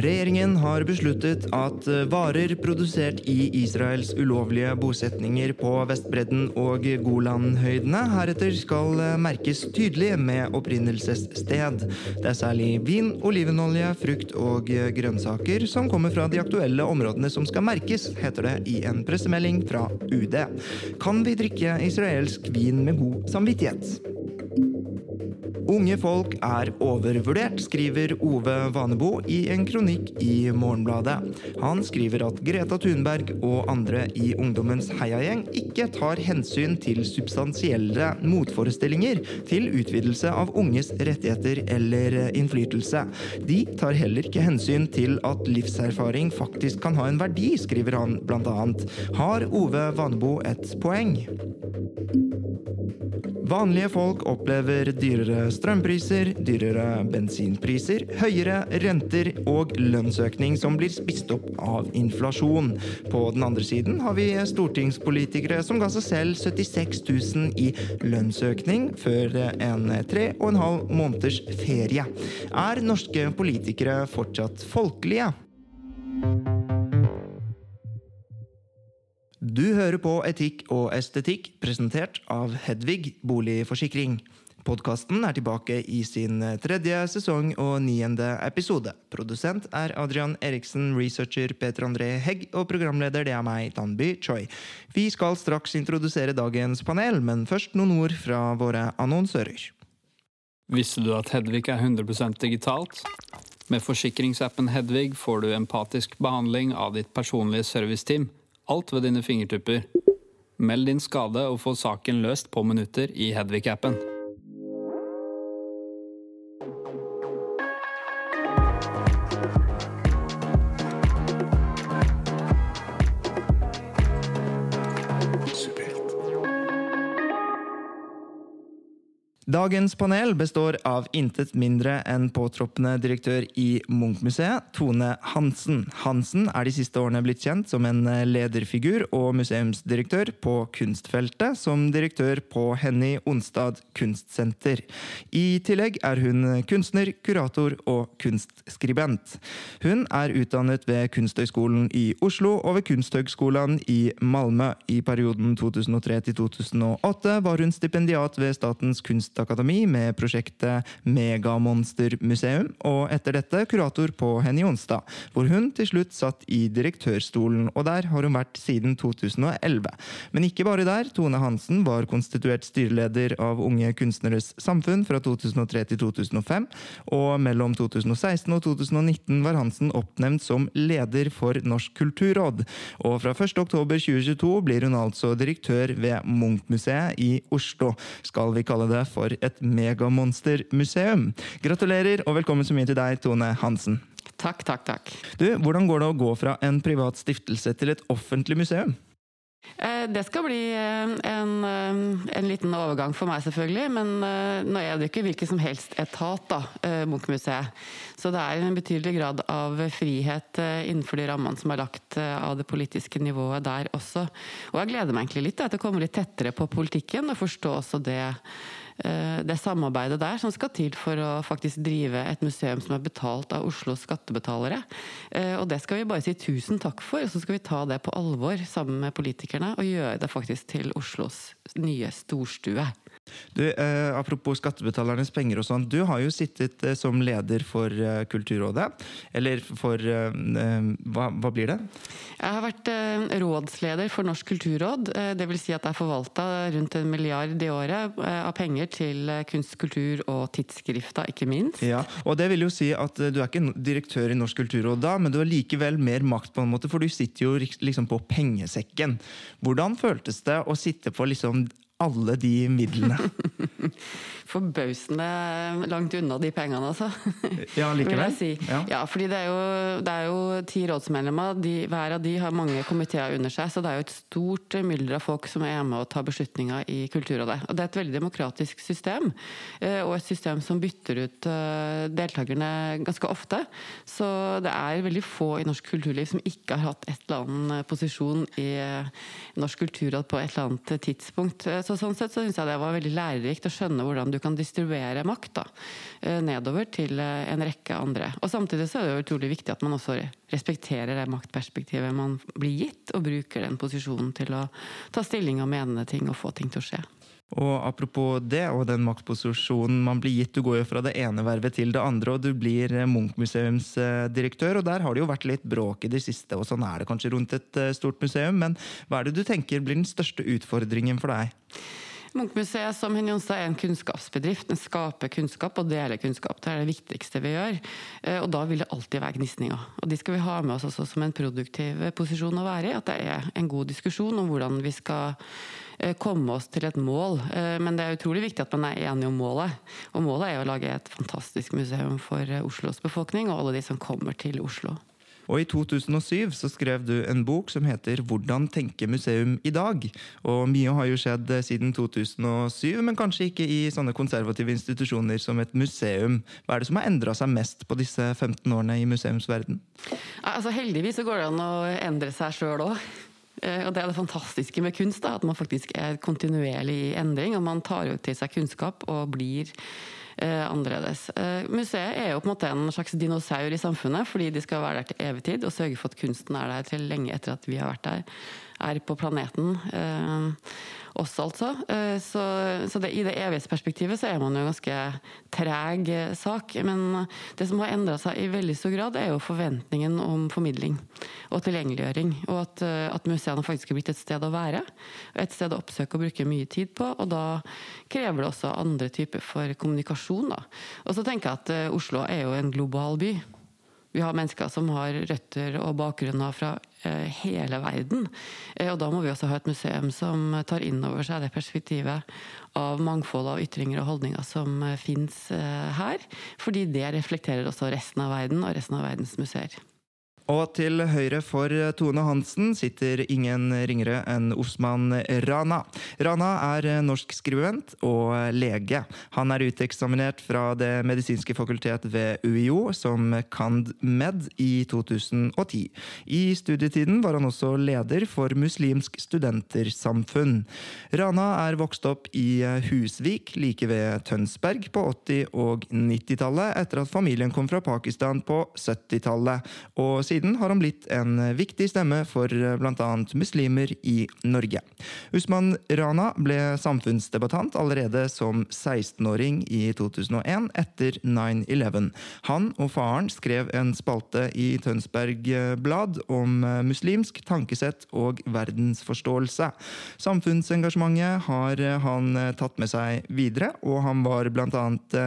Regjeringen har besluttet at eh, varer produsert i Israels ulovlige bosetninger på Vestbredden og Golanhøydene heretter skal eh, merkes tydelig med opprinnelsessted. Det er særlig vin, olivenolje, frukt og eh, grønnsaker som kommer fra de aktuelle områdene som skal merkes, heter det i en pressemelding fra UD. Kan vi drikke israelsk vin med god samvittighet? Unge folk er overvurdert, skriver Ove Vanebo i en kronikk i Morgenbladet. Han skriver at Greta Thunberg og andre i ungdommens heiagjeng ikke tar hensyn til substansielle motforestillinger til utvidelse av unges rettigheter eller innflytelse. De tar heller ikke hensyn til at livserfaring faktisk kan ha en verdi, skriver han annet. Har Ove Vanebo et poeng? Vanlige folk opplever dyrere strømpriser, dyrere bensinpriser, høyere renter og lønnsøkning som blir spist opp av inflasjon. På den andre siden har vi stortingspolitikere som ga seg selv 76 000 i lønnsøkning før en tre og en halv måneders ferie. Er norske politikere fortsatt folkelige? Du hører på Etikk og estetikk, presentert av Hedvig Boligforsikring. Podkasten er tilbake i sin tredje sesong og niende episode. Produsent er Adrian Eriksen, researcher Peter André Hegg og programleder det er meg, Tanby Choi. Vi skal straks introdusere dagens panel, men først noen ord fra våre annonsører. Visste du at Hedvig er 100% digitalt? Med forsikringsappen Hedvig får du empatisk behandling av ditt personlige serviceteam alt ved dine fingertupper. Meld din skade og få saken løst på minutter i Hedvig-appen. Dagens panel består av intet mindre enn påtroppende direktør i Munch-museet, Tone Hansen. Hansen er de siste årene blitt kjent som en lederfigur og museumsdirektør på kunstfeltet, som direktør på Henny Onstad kunstsenter. I tillegg er hun kunstner, kurator og kunstskribent. Hun er utdannet ved Kunsthøgskolen i Oslo og ved Kunsthøgskolen i Malmö. I perioden 2003 til 2008 var hun stipendiat ved Statens kunstakademi Kunstakademi med prosjektet Megamonstermuseum, og etter dette kurator på Henny Jonstad, hvor hun til slutt satt i direktørstolen, og der har hun vært siden 2011. Men ikke bare der. Tone Hansen var konstituert styreleder av Unge Kunstneres Samfunn fra 2003 til 2005, og mellom 2016 og 2019 var Hansen oppnevnt som leder for Norsk kulturråd. Og fra 1.10.2022 blir hun altså direktør ved Munch-museet i Oslo. Skal vi kalle det for et megamonstermuseum. Gratulerer og velkommen så mye til deg, Tone Hansen. Takk, takk, takk. Du, Hvordan går det å gå fra en privat stiftelse til et offentlig museum? Eh, det skal bli eh, en, eh, en, liten overgang for meg, selvfølgelig. Men nå er det ikke hvilken som helst etat, da, Munch-museet. Så det er en betydelig grad av frihet innenfor de rammene som er lagt av det politiske nivået der også. Og jeg gleder meg egentlig litt da, til å komme litt tettere på politikken og forstå også det det samarbeidet der som skal til for å faktisk drive et museum som er betalt av Oslos skattebetalere. Eh, og det skal vi bare si tusen takk for, og så skal vi ta det på alvor sammen med politikerne og gjøre det faktisk til Oslos nye storstue. Du, eh, Apropos skattebetalernes penger og sånn. Du har jo sittet eh, som leder for eh, Kulturrådet. Eller for eh, eh, hva, hva, blir det? Jeg har vært eh, rådsleder for Norsk kulturråd. det vil si at det er forvalta rundt en milliard i året av penger til kunst, kultur og tidsskrifter, ikke minst. Ja, og det vil jo si at Du er ikke direktør i Norsk kulturråd da, men du har likevel mer makt, på en måte, for du sitter jo liksom på pengesekken. Hvordan føltes det å sitte på liksom alle de midlene. Forbausende langt unna de pengene, altså. Ja, likevel. Si. Ja. ja. fordi det er, jo, det er jo ti rådsmedlemmer. De, hver av de har mange komiteer under seg, så det er jo et stort mylder av folk som er med og tar beslutninger i Kulturrådet. Og det er et veldig demokratisk system, eh, og et system som bytter ut eh, deltakerne ganske ofte. Så det er veldig få i norsk kulturliv som ikke har hatt et eller annet posisjon i norsk kulturråd på et eller annet tidspunkt. Så sånn sett så syns jeg det var veldig lærerikt å skjønne hvordan du kan distribuere makt da, eh, nedover til eh, en rekke andre. Og samtidig så er det jo utrolig viktig at man også respekterer det maktperspektivet man blir gitt, og bruker den posisjonen til å ta stilling og mene ting og få ting til å skje. Og Apropos det og den maktposisjonen man blir gitt. Du går jo fra det ene vervet til det andre, og du blir eh, Munch-museumsdirektør. og Der har det jo vært litt bråk i det siste, og sånn er det kanskje rundt et eh, stort museum. Men hva er det du tenker blir den største utfordringen for deg? Munchmuseet som Jonstad er en kunnskapsbedrift. Den skaper kunnskap og deler kunnskap. Det er det viktigste vi gjør. Eh, og da vil det alltid være gnisninger. Og de skal vi ha med oss også som en produktiv posisjon å være i. At det er en god diskusjon om hvordan vi skal komme oss til et mål. Eh, men det er utrolig viktig at man er enige om målet. Og målet er å lage et fantastisk museum for eh, Oslos befolkning og alle de som kommer til Oslo. Og I 2007 så skrev du en bok som heter 'Hvordan tenke museum i dag'. Og Mye har jo skjedd siden 2007, men kanskje ikke i sånne konservative institusjoner som et museum. Hva er det som har endra seg mest på disse 15 årene i museumsverden? Altså Heldigvis så går det an å endre seg sjøl òg. Eh, og det er det fantastiske med kunst, da, at man faktisk er kontinuerlig i endring. Og man tar jo til seg kunnskap og blir eh, annerledes. Eh, museet er jo på en måte en slags dinosaur i samfunnet, fordi de skal være der til evig tid og sørge for at kunsten er der til lenge etter at vi har vært der, er på planeten. Eh, oss, altså. Eh, så, så det, i det evighetsperspektivet så er man jo en ganske treg sak. Men det som har endra seg i veldig stor grad, er jo forventningen om formidling og tilgjengeliggjøring. Og at, eh, at museene faktisk er blitt et sted å være. Et sted å oppsøke og bruke mye tid på. Og da krever det også andre typer for kommunikasjon. Da. Og så tenker jeg at eh, Oslo er jo en global by. Vi har mennesker som har røtter og bakgrunner fra eh, hele verden. Eh, og da må vi også ha et museum som tar inn over seg det perspektivet av mangfold av ytringer og holdninger som eh, fins her. Fordi det reflekterer også resten av verden og resten av verdens museer. Og til høyre for Tone Hansen sitter ingen ringere enn Osman Rana. Rana er norsk skribent og lege. Han er uteksaminert fra Det medisinske fakultet ved UiO som cand.med. i 2010. I studietiden var han også leder for Muslimsk studentersamfunn. Rana er vokst opp i Husvik, like ved Tønsberg, på 80- og 90-tallet, etter at familien kom fra Pakistan på 70-tallet. og siden siden har han blitt en viktig stemme for eh, bl.a. muslimer i Norge. Usman Rana ble samfunnsdebattant allerede som 16-åring i 2001, etter 9-11. Han og faren skrev en spalte i Tønsberg Blad om eh, muslimsk tankesett og verdensforståelse. Samfunnsengasjementet har eh, han tatt med seg videre, og han var blant annet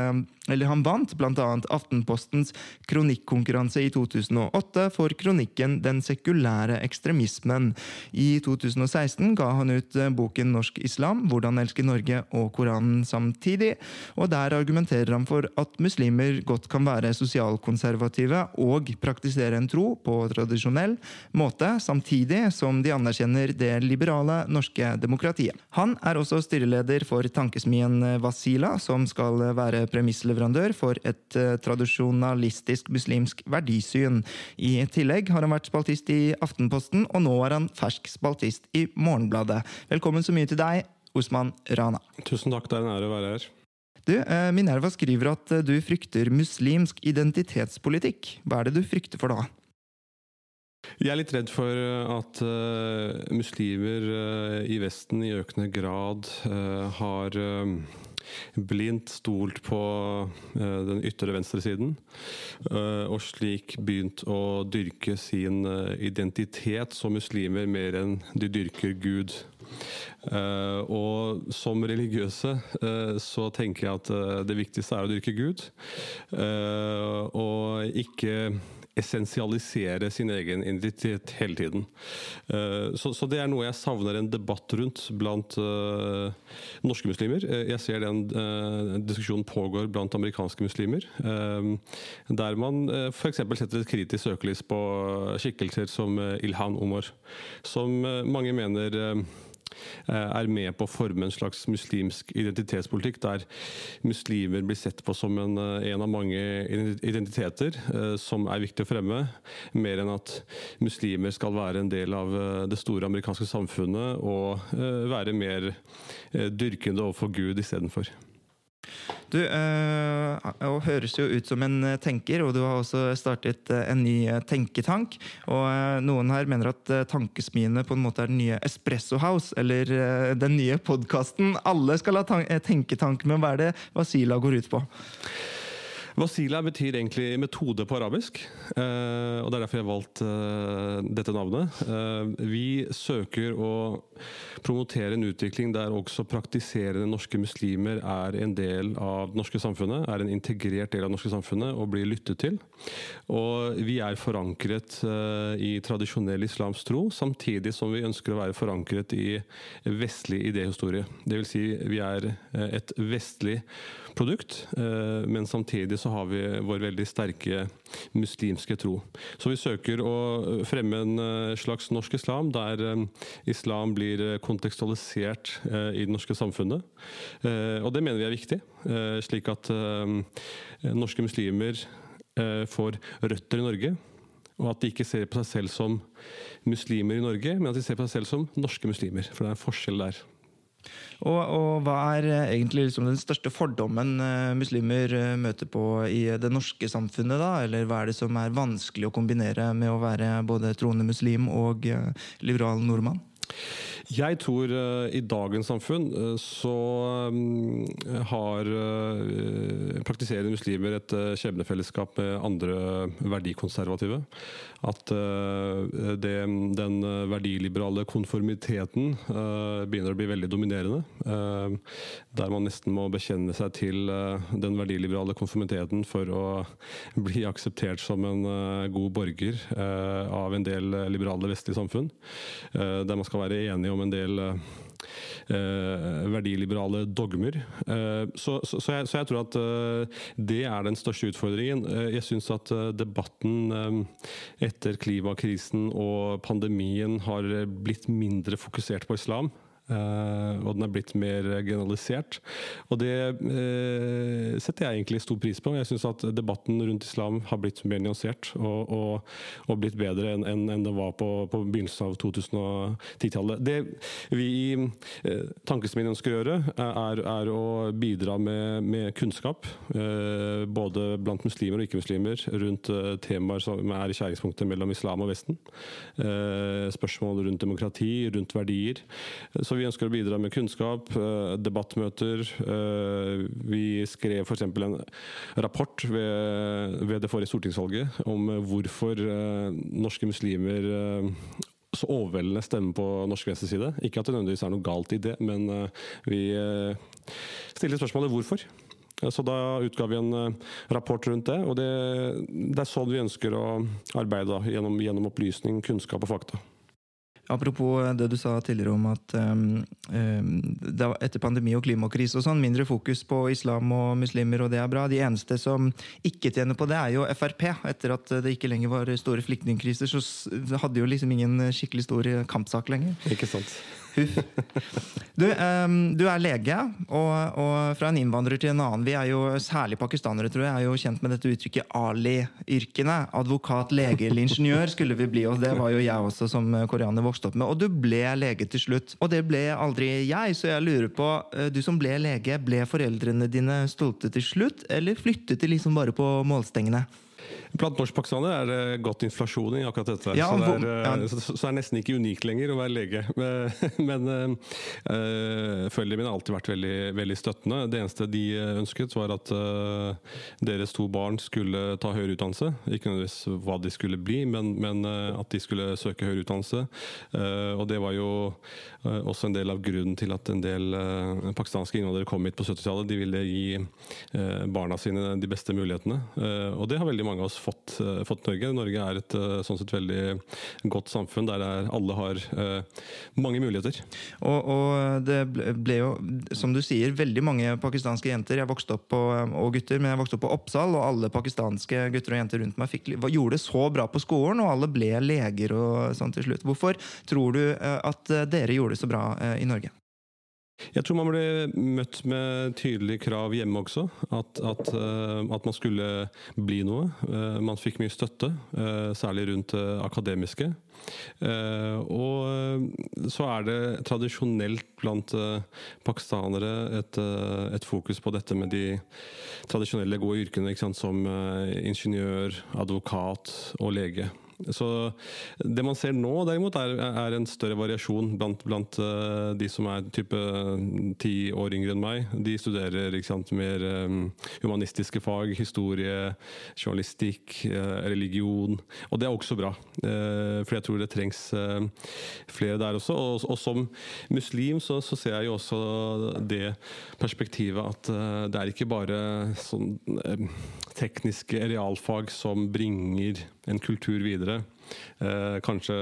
eller han vant bl.a. Aftenpostens kronikkonkurranse i 2008 for kronikken 'Den sekulære ekstremismen'. I 2016 ga han ut eh, boken 'Norsk islam hvordan elske Norge og Koranen samtidig', og der argumenterer han for at muslimer godt kan være sosialkonservative og praktisere en tro på tradisjonell måte, samtidig som de anerkjenner det liberale norske demokratiet. Han er også styreleder for tankesmien Wasila, som skal være premissleverandør for et uh, tradisjonalistisk muslimsk verdisyn. I tillegg har han vært spaltist i Aftenposten, og nå er han fersk spaltist i Morgenbladet. Velkommen så mye til deg, Osman Rana. Tusen takk, det er en ære å være her. Du, uh, Minerva skriver at uh, du frykter muslimsk identitetspolitikk. Hva er det du frykter for da? Jeg er litt redd for at uh, muslimer uh, i Vesten i økende grad uh, har blindt stolt på den ytre venstresiden. Og slik begynt å dyrke sin identitet som muslimer mer enn de dyrker Gud. Og som religiøse så tenker jeg at det viktigste er å dyrke Gud. Og ikke essensialisere sin egen identitet hele tiden. Eh, så, det er noe jeg savner en debatt rundt blant uh, norske muslimer. Eh, jeg ser den diskusjonen pågår blant amerikanske muslimer. Der man uh, f.eks. setter et kritisk søkelys på skikkelser som Ilhan Omar, som mange mener Eh, er med på å forme en slags muslimsk identitetspolitikk, der muslimer blir sett på som en, eh, en av mange identiteter eh, som er viktig å fremme, mer enn at muslimer skal være en del av det store amerikanske samfunnet og være mer dyrkende overfor Gud istedenfor. Du øh, høres jo ut som en eh, tenker, og du har også startet eh, en ny tenketank. Og noen her mener at tankesmiene på en måte er den nye Espresso House, eller den nye podkasten. Alle skal ha tenketank, men hva er det Vasila går ut på? Wasila betyr egentlig metode på arabisk, eh, og det er derfor jeg har valgt eh, dette navnet. Eh, vi søker å promotere en utvikling der også praktiserende norske muslimer er en del av det norske samfunnet, er en integrert del av det norske samfunnet og blir lyttet til. Og vi er forankret i tradisjonell islamsk tro, samtidig som vi ønsker å være forankret i vestlig idéhistorie. Dvs. Si vi er et vestlig produkt, men samtidig så har vi vår veldig sterke muslimske tro. Så vi søker å fremme en eh, slags norsk islam, der eh, islam blir eh, kontekstualisert i det norske samfunnet. Og det mener vi er viktig, slik at norske muslimer får røtter i Norge. Og at de ikke ser på seg selv som muslimer i Norge, men at de ser på seg selv som norske muslimer. For det er en forskjell der. Og, og hva er eh, egentlig liksom den største fordommen uh, muslimer uh, møter på i det norske samfunnet? da? Eller hva er det som er vanskelig å kombinere med å være både troende muslim og liberal nordmann? Jeg tror uh, i dagens samfunn uh, så um, har uh, praktiserende muslimer et skjebnefellesskap med andre verdikonservative. At det, den verdiliberale konformiteten begynner å bli veldig dominerende. Der man nesten må bekjenne seg til den verdiliberale konformiteten for å bli akseptert som en god borger av en del liberale vestlige samfunn. Der man skal være enige om en del eh, verdiliberale dogmer. Eh, så, så, så, jeg, så, jeg, tror at eh, det er den største utfordringen. Eh, jeg syns at eh, debatten eh, etter klimakrisen og pandemien har blitt mindre fokusert på islam. Uh, og den er blitt mer generalisert. Og det uh, setter jeg egentlig stor pris på. Jeg syns at debatten rundt islam har blitt mer nyansert og, og, og blitt bedre enn en, en det var på, på begynnelsen av 2010-tallet. Det vi i uh, Tankesmien ønsker å gjøre, er, er å bidra med, med kunnskap. Både blant muslimer og ikke-muslimer rundt temaer som er i skjæringspunktet mellom islam og Vesten. spørsmål rundt demokrati, rundt verdier. Så så vi ønsker å bidra med kunnskap, eh, debattmøter. Eh, vi skrev f.eks. en rapport ved, det forrige stortingsvalget om hvorfor eh, norske muslimer så overveldende stemmer på norsk venstreside. Ikke at det nødvendigvis er noe galt i det, men vi stiller spørsmålet hvorfor. Så da utga vi en rapport rundt det, og det, det er sånn vi ønsker å arbeide, gjennom, gjennom opplysning, kunnskap og fakta. Apropos det du sa tidligere om at um, etter pandemi og klimakrise og sånn, mindre fokus på islam og muslimer, og det er bra. De eneste som ikke tjener på det, er jo Frp. Etter at det ikke lenger var store flyktningkriser, så hadde jo liksom ingen skikkelig stor kampsak lenger. Ikke sant. Du, um, du, er lege, og, og, fra en innvandrer til en annen. Vi er jo, Særlig pakistanere tror jeg, er jo kjent med dette uttrykket Ali-yrkene. Advokat, lege eller ingeniør skulle vi bli, og det var jo jeg også som koreaner vokste opp med. Og du ble lege til slutt. Og det ble aldri jeg, så jeg lurer på, eh, du som ble lege, ble foreldrene dine stolte til slutt, eller flyttet de liksom bare på målstengene? Blant norskpakistanere er det godt inflasjon i akkurat dette. Ja, så, det er, eh, ja. så, så det er nesten ikke unikt lenger å være lege. Men øh, foreldrene mine har alltid vært veldig, veldig støttende. Det eneste de ønsket, var at øh, deres to barn skulle ta høyere utdannelse. Ikke nødvendigvis hva de skulle bli, men, men eh, at de skulle søke høyere utdannelse. Uh, og det var jo eh, også en del av grunnen til at en del eh, pakistanske innvandrere kom hit på 70-tallet. De ville gi eh, barna sine de beste mulighetene. Eh, og det har veldig mange av oss fått, eh, fått Norge. Norge er et eh, sånn sett veldig godt samfunn der er, alle har eh, mange muligheter. Og, og det ble jo, som du sier, veldig mange pakistanske jenter jeg vokste opp på, og gutter, men jeg vokste opp på Oppsal, og alle pakistanske gutter og jenter rundt meg fikk, gjorde det så bra på skolen, og alle ble leger og sånn til slutt. Hvorfor tror du eh, at dere gjorde det så bra eh, i Norge? Jeg tror man ble møtt med tydelige krav hjemme også. At, at, eh, at man skulle bli noe. Eh, man fikk mye støtte, særlig rundt akademiske. Og så er det tradisjonelt blant pakistanere et, et fokus på dette med de tradisjonelle gode yrkene, som ingeniør, advokat og lege. Så det man ser nå, derimot, er, er en større variasjon blant, blant uh, de som er type ti år yngre enn meg. De studerer sant, mer um, humanistiske fag, historie, journalistikk, uh, religion. Og det er også bra, uh, for jeg tror det trengs eh, flere der også. Og, og som muslim så, så ser jeg jo også det perspektivet at eh, det er ikke bare sånn eh, tekniske realfag som bringer en kultur videre. Eh, kanskje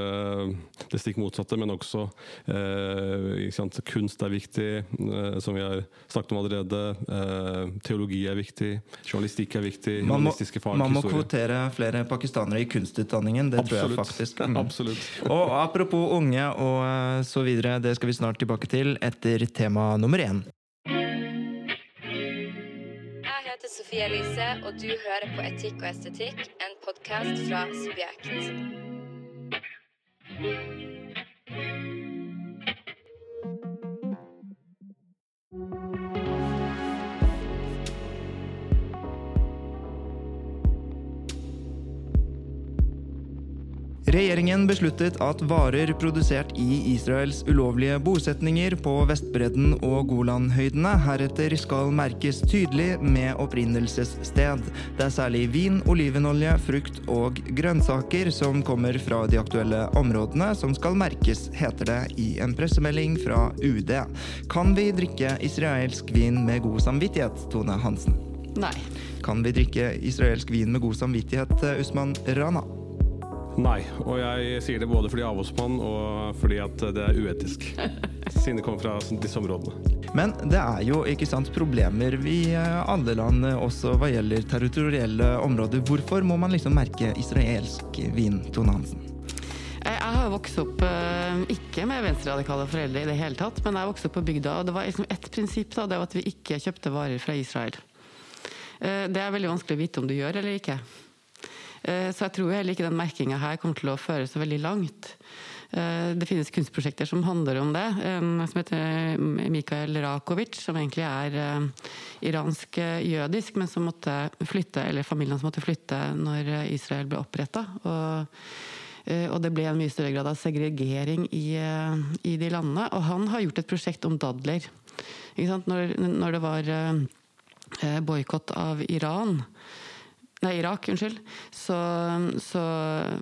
det stikk motsatte, men også eh, ikke sant? kunst er viktig, eh, som vi har snakket om allerede. Eh, teologi er viktig, journalistikk er viktig, Man må, man må kvotere flere pakistanere i kunstutdanningen, det tror jeg faktisk. Mm. Absolutt. Og apropos unge og eh, så videre, det skal vi snart tilbake til etter tema nummer én. Jeg heter Sofie Elise, og du hører på Etikk og estetikk, en podkast fra Subjekt. Regjeringen besluttet at varer produsert i Israels ulovlige bosetninger på Vestbredden og Golanhøydene heretter skal merkes tydelig med opprinnelsessted. Det er særlig vin, olivenolje, frukt og grønnsaker som kommer fra de aktuelle områdene som skal merkes, heter det i en pressemelding fra UD. Kan vi drikke israelsk vin med god samvittighet, Tone Hansen? Nei. Kan vi drikke israelsk vin med god samvittighet, Usman Rana? Nei, og jeg sier det både fordi jeg er avholdsmann og fordi at det er uetisk. Siden det kommer fra disse områdene. Men det er jo ikke sant, problemer i eh, alle land, eh, også hva gjelder territorielle områder. Hvorfor må man liksom merke israelsk vin, Tone Hansen? Jeg har vokst opp eh, ikke med venstreradikale foreldre i det hele tatt, men jeg vokste opp på bygda, og det var liksom ett prinsipp, da, det var at vi ikke kjøpte varer fra Israel. Eh, Det er veldig vanskelig å vite om du gjør eller ikke. Eh, Så jeg tror heller ikke den merkinga her kommer til å føre så veldig langt. Eh, Det finnes kunstprosjekter som handler om det, en som heter Mikael Rakovic, som egentlig er eh, iransk-jødisk, men som måtte flytte, eller familien som måtte flytte når eh, Israel ble oppretta. Og, eh, det ble en mye større grad av segregering i, eh, i de landene. Og han har gjort et prosjekt om dadler. Når, når det var eh, boikott av Iran Nei, Irak, unnskyld. Så, så,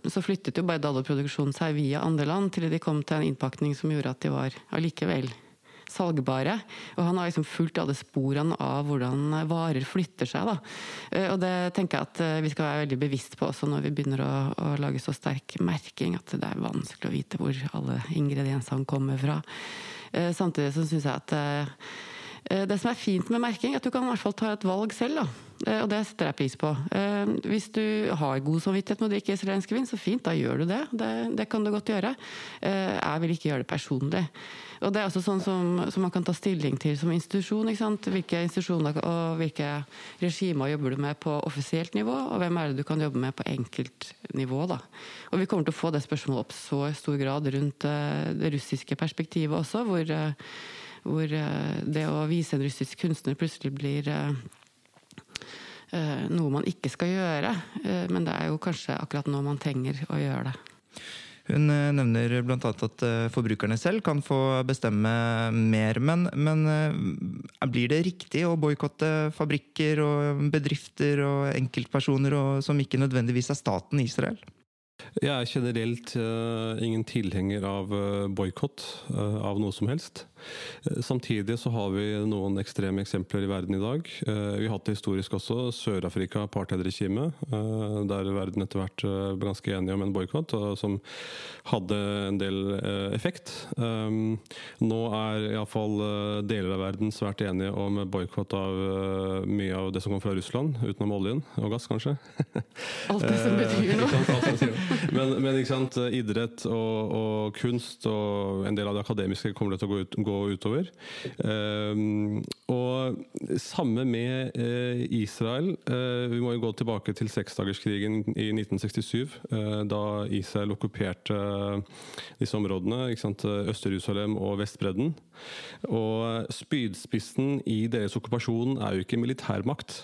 så flyttet jo bare daddelproduksjonen seg via andre land til de kom til en innpakning som gjorde at de var allikevel salgbare. Og han har liksom fulgt alle sporene av hvordan varer flytter seg. Da. Eh, Og det tenker jeg at eh, vi skal være veldig bevisst på også når vi begynner å, å lage så sterk merking at det er vanskelig å vite hvor alle ingrediensene kommer fra. Eh, Samtidig så syns jeg at Det som er fint med merking, er at du kan i hvert fall ta et valg selv. Da. Eh, Og det setter jeg pris på. Eh, Hvis du har god samvittighet med å drikke israelsk vin, så fint, da gjør du det. Det, det kan du godt gjøre. Eh, Jeg vil ikke gjøre det personlig. Og det er også sånn som, som man kan ta stilling til som institusjon. Hvilke institusjoner og hvilke regimer jobber du med på offisielt nivå, og hvem er det du kan jobbe med på enkeltnivå. Da. Og vi kommer til å få det spørsmålet opp så i stor grad rundt det russiske perspektivet også, hvor hvor det å vise en russisk kunstner plutselig blir noe man ikke skal gjøre. Eh, men det er jo kanskje akkurat nå man trenger å gjøre det. Hun eh, nevner bl.a. at eh, forbrukerne selv kan få bestemme mer. Men, men eh, blir det riktig å boikotte fabrikker og bedrifter og enkeltpersoner og, som ikke nødvendigvis er staten Israel? Jeg er generelt uh, ingen tilhenger av uh, boikott uh, av noe som helst. Samtidig så har vi noen ekstreme eksempler i verden i dag. Vi har hatt det historisk også. Sør-Afrika, apartheidregimet, der verden etter hvert ble ganske enige om en boikott, som hadde en del effekt. Nå er iallfall deler av verden svært enige om boikott av mye av det som kommer fra Russland, utenom oljen og gass, kanskje. Alt det som betyr noe. men, men, ikke sant, idrett og, og, kunst og en del av det akademiske kommer det til å gå, ut, gå utover. Um, og samme med uh, Israel. Uh, vi må jo gå tilbake til seksdagerskrigen i 1967, uh, eh, da Israel okkuperte disse områdene. Øst-Jerusalem og Vestbredden. Og spydspissen i deres okkupasjon er jo ikke militærmakt,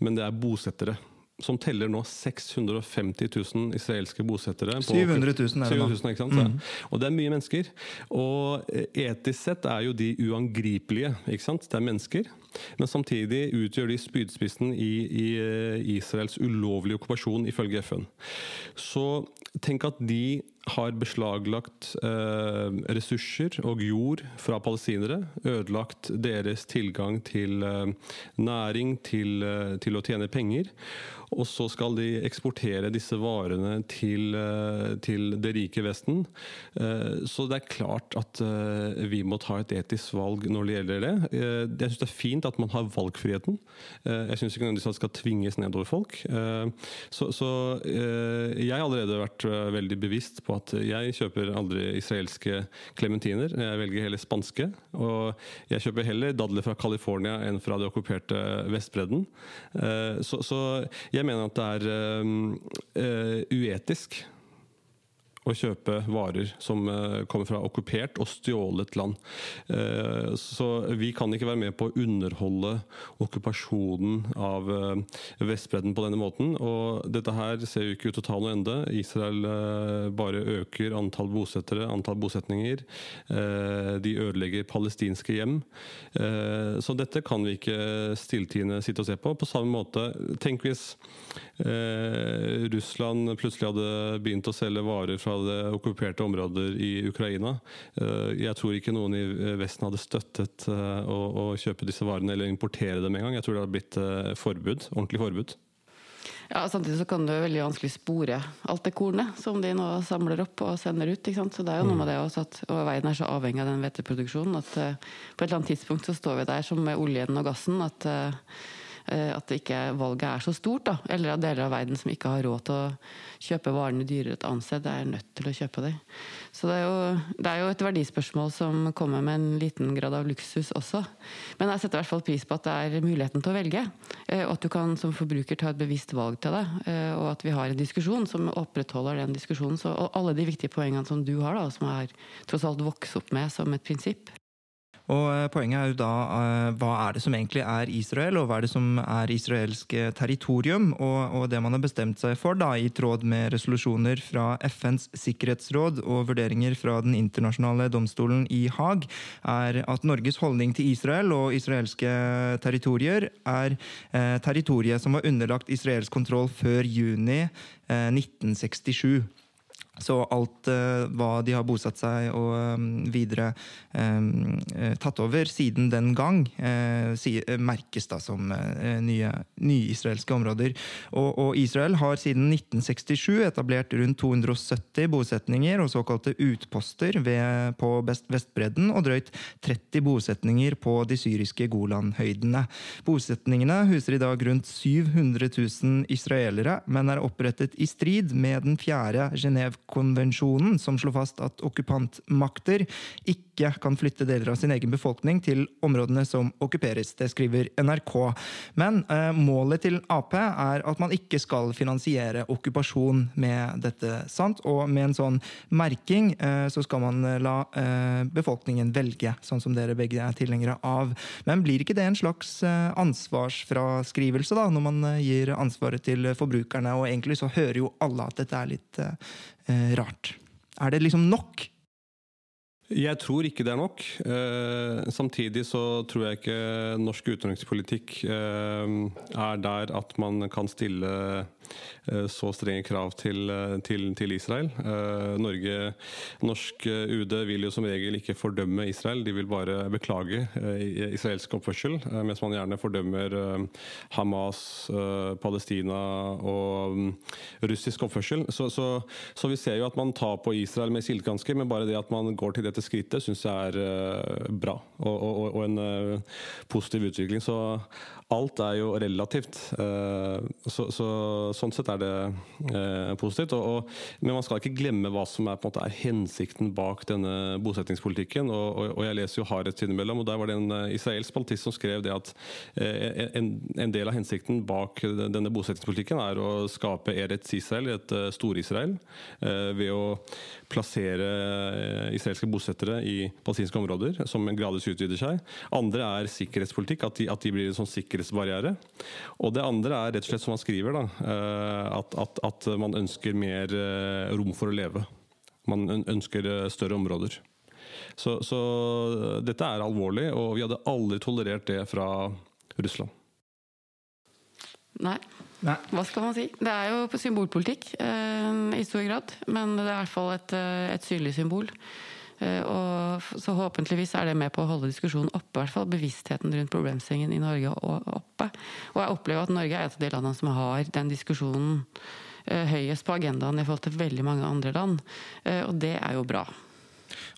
men det er bosettere som teller nå 650 000 israelske bosettere. 700 000 er det nå. 000, ikke sant? Mm. Og det er mye mennesker. Og eh, etisk sett er jo de uangripelige. ikke sant? Det er mennesker. Men samtidig utgjør de spydspissen i, i eh, Israels ulovlige okkupasjon, ifølge FN. Så tenk at de har beslaglagt eh, ressurser og jord fra palestinere. Ødelagt deres tilgang til eh, næring, til, eh, til, å tjene penger. Og så skal de eksportere disse varene til, eh, til det rike Vesten. Eh, så det er klart at eh, vi må ta et etisk valg når det gjelder det. Jeg syns det er fint at man har valgfriheten. Jeg syns ikke nødvendigvis at det skal tvinges nedover folk. Så, så jeg har allerede vært veldig bevisst på at jeg kjøper aldri israelske klementiner. Jeg velger heller spanske. Og jeg kjøper heller dadler fra California enn fra det okkuperte Vestbredden. Eh, så, så jeg mener at det er uh, uetisk å kjøpe varer som eh, kommer fra okkupert og stjålet land. Eh, så vi kan ikke være med på å underholde okkupasjonen av eh, Vestbredden på denne måten. Og dette her ser jo ikke ut til å ta noe ende. Israel bare øker antall bosettere, antall bosetninger. De ødelegger palestinske hjem. Så dette kan vi ikke stilltiende sitte og se på. På samme måte, tenk hvis Russland plutselig hadde begynt å selge varer fra hadde okkuperte områder i Ukraina. Eh, jeg tror ikke noen i Vesten hadde støttet eh, å, å kjøpe disse varene eller importere dem engang. Jeg tror det hadde blitt eh, forbud, ordentlig forbud. Ja, Samtidig så kan du veldig vanskelig spore alt det kornet som de nå samler opp og sender ut. ikke sant? Så det er jo noe med det også at og Verden er så avhengig av den hveteproduksjonen at uh, på et eller annet tidspunkt så står vi der som med oljen og gassen. at uh, Eh, at ikke valget er så stort. Da. Eller at deler av verden som ikke har råd til å kjøpe varene dyrere et annet sted, er nødt til å kjøpe dem. Så det er, jo, det er, jo, et verdispørsmål som kommer med en liten grad av luksus også. Men jeg setter i hvert fall pris på at det er muligheten til å velge. Eh, og at du kan som forbruker ta et bevisst valg til det. Eh, og at vi har en diskusjon som opprettholder den diskusjonen. Og alle de viktige poengene som du har, da, som jeg tross alt vokst opp med som et prinsipp. Og eh, Poenget er jo da eh, hva er det som egentlig er Israel, og hva er det som er israelsk eh, territorium? Og, og det man har bestemt seg for, da, i tråd med resolusjoner fra FNs sikkerhetsråd og vurderinger fra Den internasjonale domstolen i Haag, er at Norges holdning til Israel og israelske territorier er eh, territoriet som var underlagt israelsk kontroll før juni eh, 1967. Så alt uh, hva de har bosatt seg og um, videre um, tatt over siden den gang, uh, si, merkes da som uh, nye, nye, israelske områder. Og, og, Israel har siden 1967 etablert rundt 270 bosetninger og såkalte utposter ved, på Vestbredden, og drøyt 30 bosetninger på de syriske Golanhøydene. Bosetningene huser i dag rundt 700 000 israelere, men er opprettet i strid med den fjerde Genéve konvensjonen som slår fast at okkupantmakter ikke ikke kan flytte deler av sin egen befolkning til områdene som okkuperes. Det skriver NRK. Men eh, målet til Ap er at man ikke skal finansiere okkupasjon med dette. sant? Og med en sånn merking eh, så skal man la eh, befolkningen velge, sånn som dere begge er tilhengere av. Men blir ikke det en slags eh, ansvarsfraskrivelse, da, når man eh, gir ansvaret til forbrukerne? Og egentlig så hører jo alle at dette er litt eh, rart. Er det liksom nok? Jeg tror ikke det er nok. Eh, samtidig så tror jeg ikke norsk utenrikspolitikk eh, er der at man kan stille eh, så strenge krav til, til, til Israel. Norge, Norsk UD vil jo som regel ikke fordømme Israel, de vil bare beklage israelsk oppførsel. mens man gjerne fordømmer Hamas, Palestina og mm, russisk oppførsel. Så, så, så vi ser jo at man tar på Israel med silkehansker, men bare det at man går til dette skrittet, syns jeg er eh, bra. Og, og, og en eh, positiv utvikling. Så alt er jo relativt. Eh, så, så, sånn sett er det eh, positivt. Og, og, men man skal ikke glemme hva som er, måte, er hensikten bak denne bosettingspolitikken. Og, og, jeg leser jo Haaretz innimellom, og der var det en eh, israelsk politist som skrev det at en, en del av hensikten bak denne bosettingspolitikken er å skape Eretz Israel, et Stor-Israel, ved å plassere israelske bosettere i palestinske områder, som gradvis utvider seg. Andre er sikkerhetspolitikk, at de, at de blir en sånn sikkerhetsbarriere. Og det andre er rett og slett som han skriver, da, eh, at, at, at man ønsker mer eh, rom for å leve. Man ønsker eh, større områder. Så, så dette er alvorlig, og vi hadde aldri tolerert det fra Russland. Nei. Nei. Hva skal man si? Det er jo symbolpolitikk eh, i stor grad. Men det er i hvert fall et, et synlig symbol. Eh, og så håpentligvis er det med på å holde diskusjonen oppe, i hvert fall bevisstheten rundt problemstillingen i Norge oppe. Og jeg opplever at Norge er et av de landene som har den diskusjonen eh, høyest på agendaen i forhold til veldig mange andre land. Eh, og det er jo bra.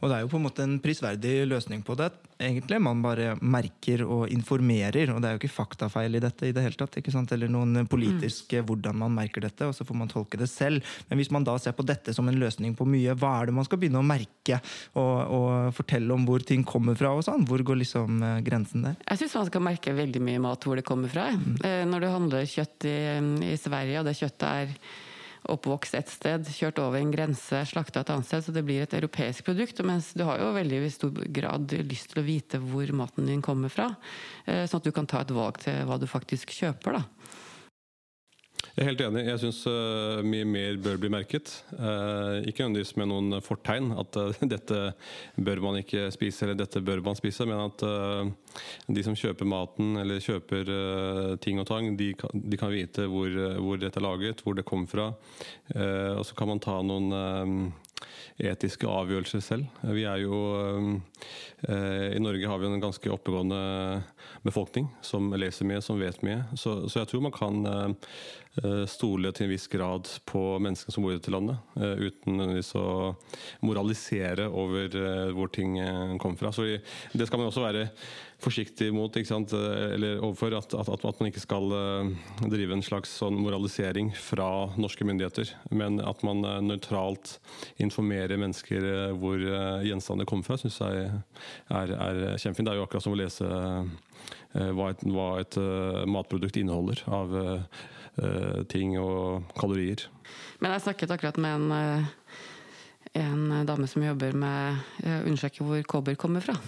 Og det er jo på en måte en prisverdig løsning på det. Egentlig Man bare merker og informerer, og det er jo ikke faktafeil i dette i det hele tatt. ikke sant? Eller noen politiske hvordan man merker dette, og så får man tolke det selv. Men hvis man da ser på dette som en løsning på mye, hva er det man skal begynne å merke? Og, og fortelle om hvor ting kommer fra og sånn? Hvor går liksom eh, grensen der? Jeg syns man skal merke veldig mye mat hvor det kommer fra. Mm. Når du handler kjøtt i, i Sverige, og det kjøttet er oppvokst et sted, kjørt over en grense, slakta et annet sted, så det blir et europeisk produkt. Mens du har jo veldig i stor grad lyst til å vite hvor maten din kommer fra. eh, Sånn at du kan ta et valg til hva du faktisk kjøper, da. Jeg er helt enig. Jeg syns mye mer bør bli merket. Uh, ikke nødvendigvis med noen fortegn, at uh, dette bør man ikke spise eller dette bør man spise, men at de som kjøper maten eller kjøper ting og tang, de de kan vite hvor, hvor dette er laget, hvor det kom fra. Og så kan man ta noen etiske avgjørelser selv. Vi er jo I Norge har vi en ganske oppegående befolkning som leser mye, som vet mye. Så, så jeg tror man kan eh, stole til en viss grad på menneskene som bor i dette landet, eh, uten å moralisere over eh, hvor ting eh, kommer fra. Så det skal man også være forsiktig mot? Eh, eller overfor, at, at, at man ikke skal eh, drive en slags sånn moralisering fra norske myndigheter, men at man eh, nøytralt informerer mennesker eh, hvor eh, gjenstander kommer fra, syns jeg er, er kjempefint. Det er jo akkurat som å lese eh, hva et, hva et eh, matprodukt inneholder av eh, ting og kalorier. Men jeg snakket akkurat med en, en dame som jobber med å undersøke hvor kobber kommer fra.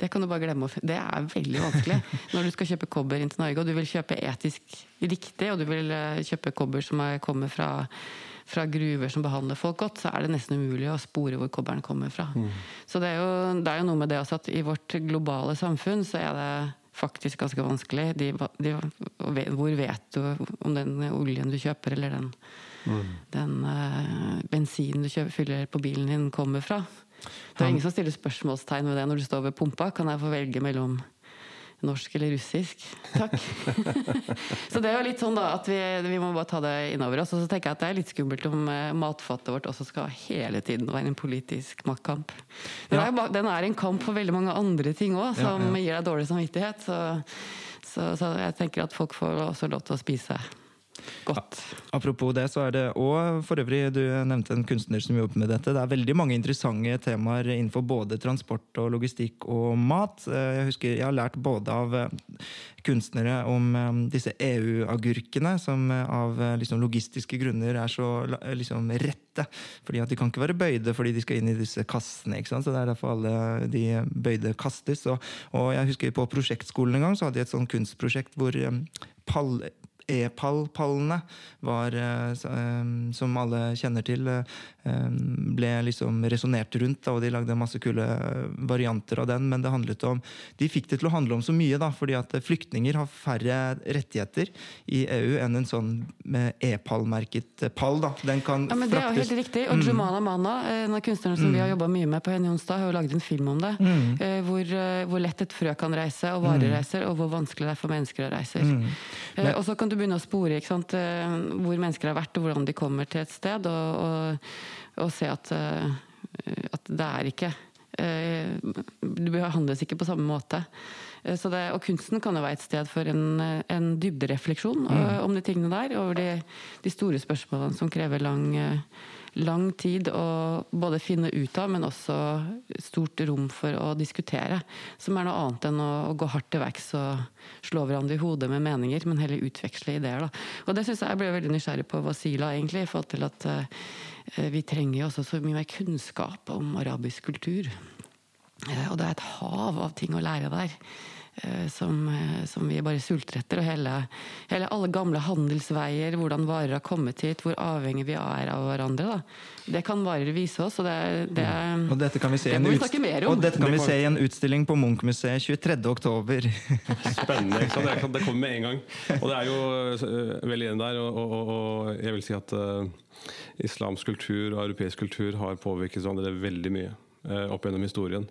Det kan du bare glemme. Det er veldig vanskelig. Når du skal kjøpe kobber inn til Norge, og du vil kjøpe etisk riktig, og du vil eh, kjøpe kobber som er, kommer fra, fra gruver som behandler folk godt, så er det nesten umulig å spore hvor kobberen kommer fra. Så det er, jo, det er jo noe med det også at i vårt globale samfunn så er det faktisk ganske vanskelig. De, de, hvor vet du om den oljen du kjøper, eller den, den uh, bensinen du kjøper, fyller på bilen din, kommer fra? Det er ingen som stiller spørsmålstegn ved det når du står ved pumpa. Kan jeg få velge mellom norsk eller russisk? Takk. så det er jo litt sånn da at vi, vi må bare ta det innover oss. Og så tenker jeg at det er litt skummelt om matfatet matfattet vårt også skal hele tiden være en politisk maktkamp. Den, Ja. er, den er en kamp for veldig mange andre ting òg, Ja, som ja. gir deg dårlig samvittighet. Så, så, så jeg tenker at folk får også lov til å spise godt. Apropos det, så er det òg for øvrig, du nevnte en kunstner som jobber med dette. Det er veldig mange interessante temaer innenfor både transport og logistikk og mat. Eh, Jeg husker jeg har lært både av eh, kunstnere om eh, disse EU-agurkene, som av liksom, logistiske grunner er så liksom, rette. Fordi at de kan ikke være bøyde fordi de skal inn i disse kassene. ikke sant? Så det er derfor alle de bøyde kastes. Og, og jeg husker på prosjektskolen en gang så hadde de et sånt kunstprosjekt hvor pall E-pall-pallene var, eh, eh, som alle kjenner til, eh, ble liksom resonnert rundt, og de lagde masse kule varianter av den. Men det handlet om, de fikk det til å handle om så mye, da, fordi at flyktninger har færre rettigheter i EU enn en sånn med E-pall-merket pall. da. Den kan Ja, men Det er jo helt riktig. Og Jumana Mana, en av kunstnerne som vi har jobba mye med på Henny Onsdag, har jo laget en film om det. Mm. Hvor, hvor lett et frø kan reise, og varer reiser, og hvor vanskelig det er for mennesker å reise. Men, Og så kan du begynne å spore sant? eh, hvor mennesker har vært, og hvordan de kommer til et sted, og, og, og se at, eh, at det er ikke eh, Du behandles ikke på samme måte. Så det, og kunsten kan jo være et sted for en, en dybderefleksjon mm. om de tingene der. Over de, de store spørsmålene som krever lang, lang tid å både finne ut av, men også stort rom for å diskutere. Som er noe annet enn å, å gå hardt til verks og slå hverandre i hodet med meninger, men heller utveksle ideer. Da. Og det synes jeg jeg ble veldig nysgjerrig på Wasila, egentlig, i forhold til at uh, vi trenger jo også så mye mer kunnskap om arabisk kultur. Uh, Og det er et hav av ting å lære der. Eh, Som, eh, som vi bare sulter etter. Og hele, hele alle gamle handelsveier, hvordan varer har kommet hit, hvor avhengig vi er av hverandre. Da. Det kan varer vise oss. Og det, det, Og dette kan vi se, det en må vi snakke mer om. og dette kan Det vi se i en utstilling på Munch-museet 23. oktober. Spennende. ikke sant? Det, kan- det kommer med en gang. Og det er jo uh, veldig igjen der. Og, og, og, og jeg vil si at uh, islamsk kultur og europeisk kultur har påvirket hverandre veldig mye. Uh, opp gjennom historien.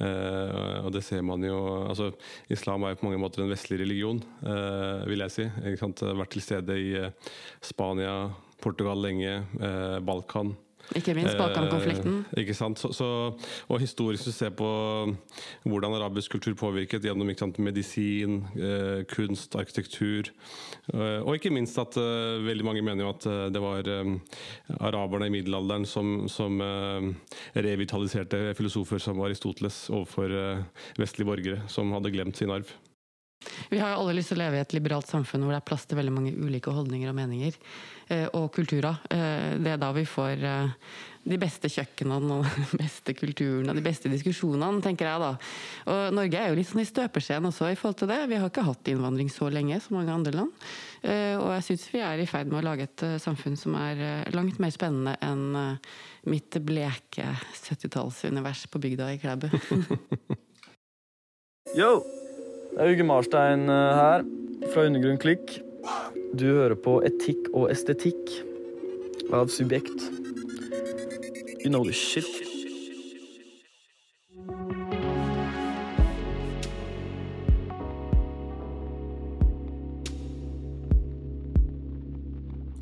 Uh, og det ser man jo altså, Islam er jo på mange måter en vestlig religion, uh, vil jeg si. Vært til stede i Spania, Portugal lenge, Balkan. Ikke minst Balkan-konflikten. Eh, ikke sant? Så, så, og historisk å se på hvordan arabisk kultur påvirket gjennom sant, medisin, eh, kunst, arkitektur. Eh, og ikke minst at eh, veldig mange mener jo at eh, det var eh, araberne i middelalderen som, som eh, revitaliserte filosofer som Aristoteles overfor vestlige borgere som hadde glemt sin arv. Vi har jo alle lyst til å leve i et liberalt samfunn hvor det er plass til veldig mange ulike holdninger og meninger. eh, Og kulturer. Eh, Det er da vi får eh, de beste kjøkkenene og de beste kulturene og de beste diskusjonene, tenker jeg da. Og Norge er jo litt sånn i støpeskjeen også i forhold til det. Vi har ikke hatt innvandring så lenge som mange andre land. Eh, Og jeg syns vi er i ferd med å lage et samfunn som er langt mer spennende enn mitt bleke 70-tallsunivers på bygda i Klæbu. Yo! Det er Uge Marstein eh, her, fra Undergrunn Klikk. Du hører på Etikk og estetikk av Subjekt. You know the shit.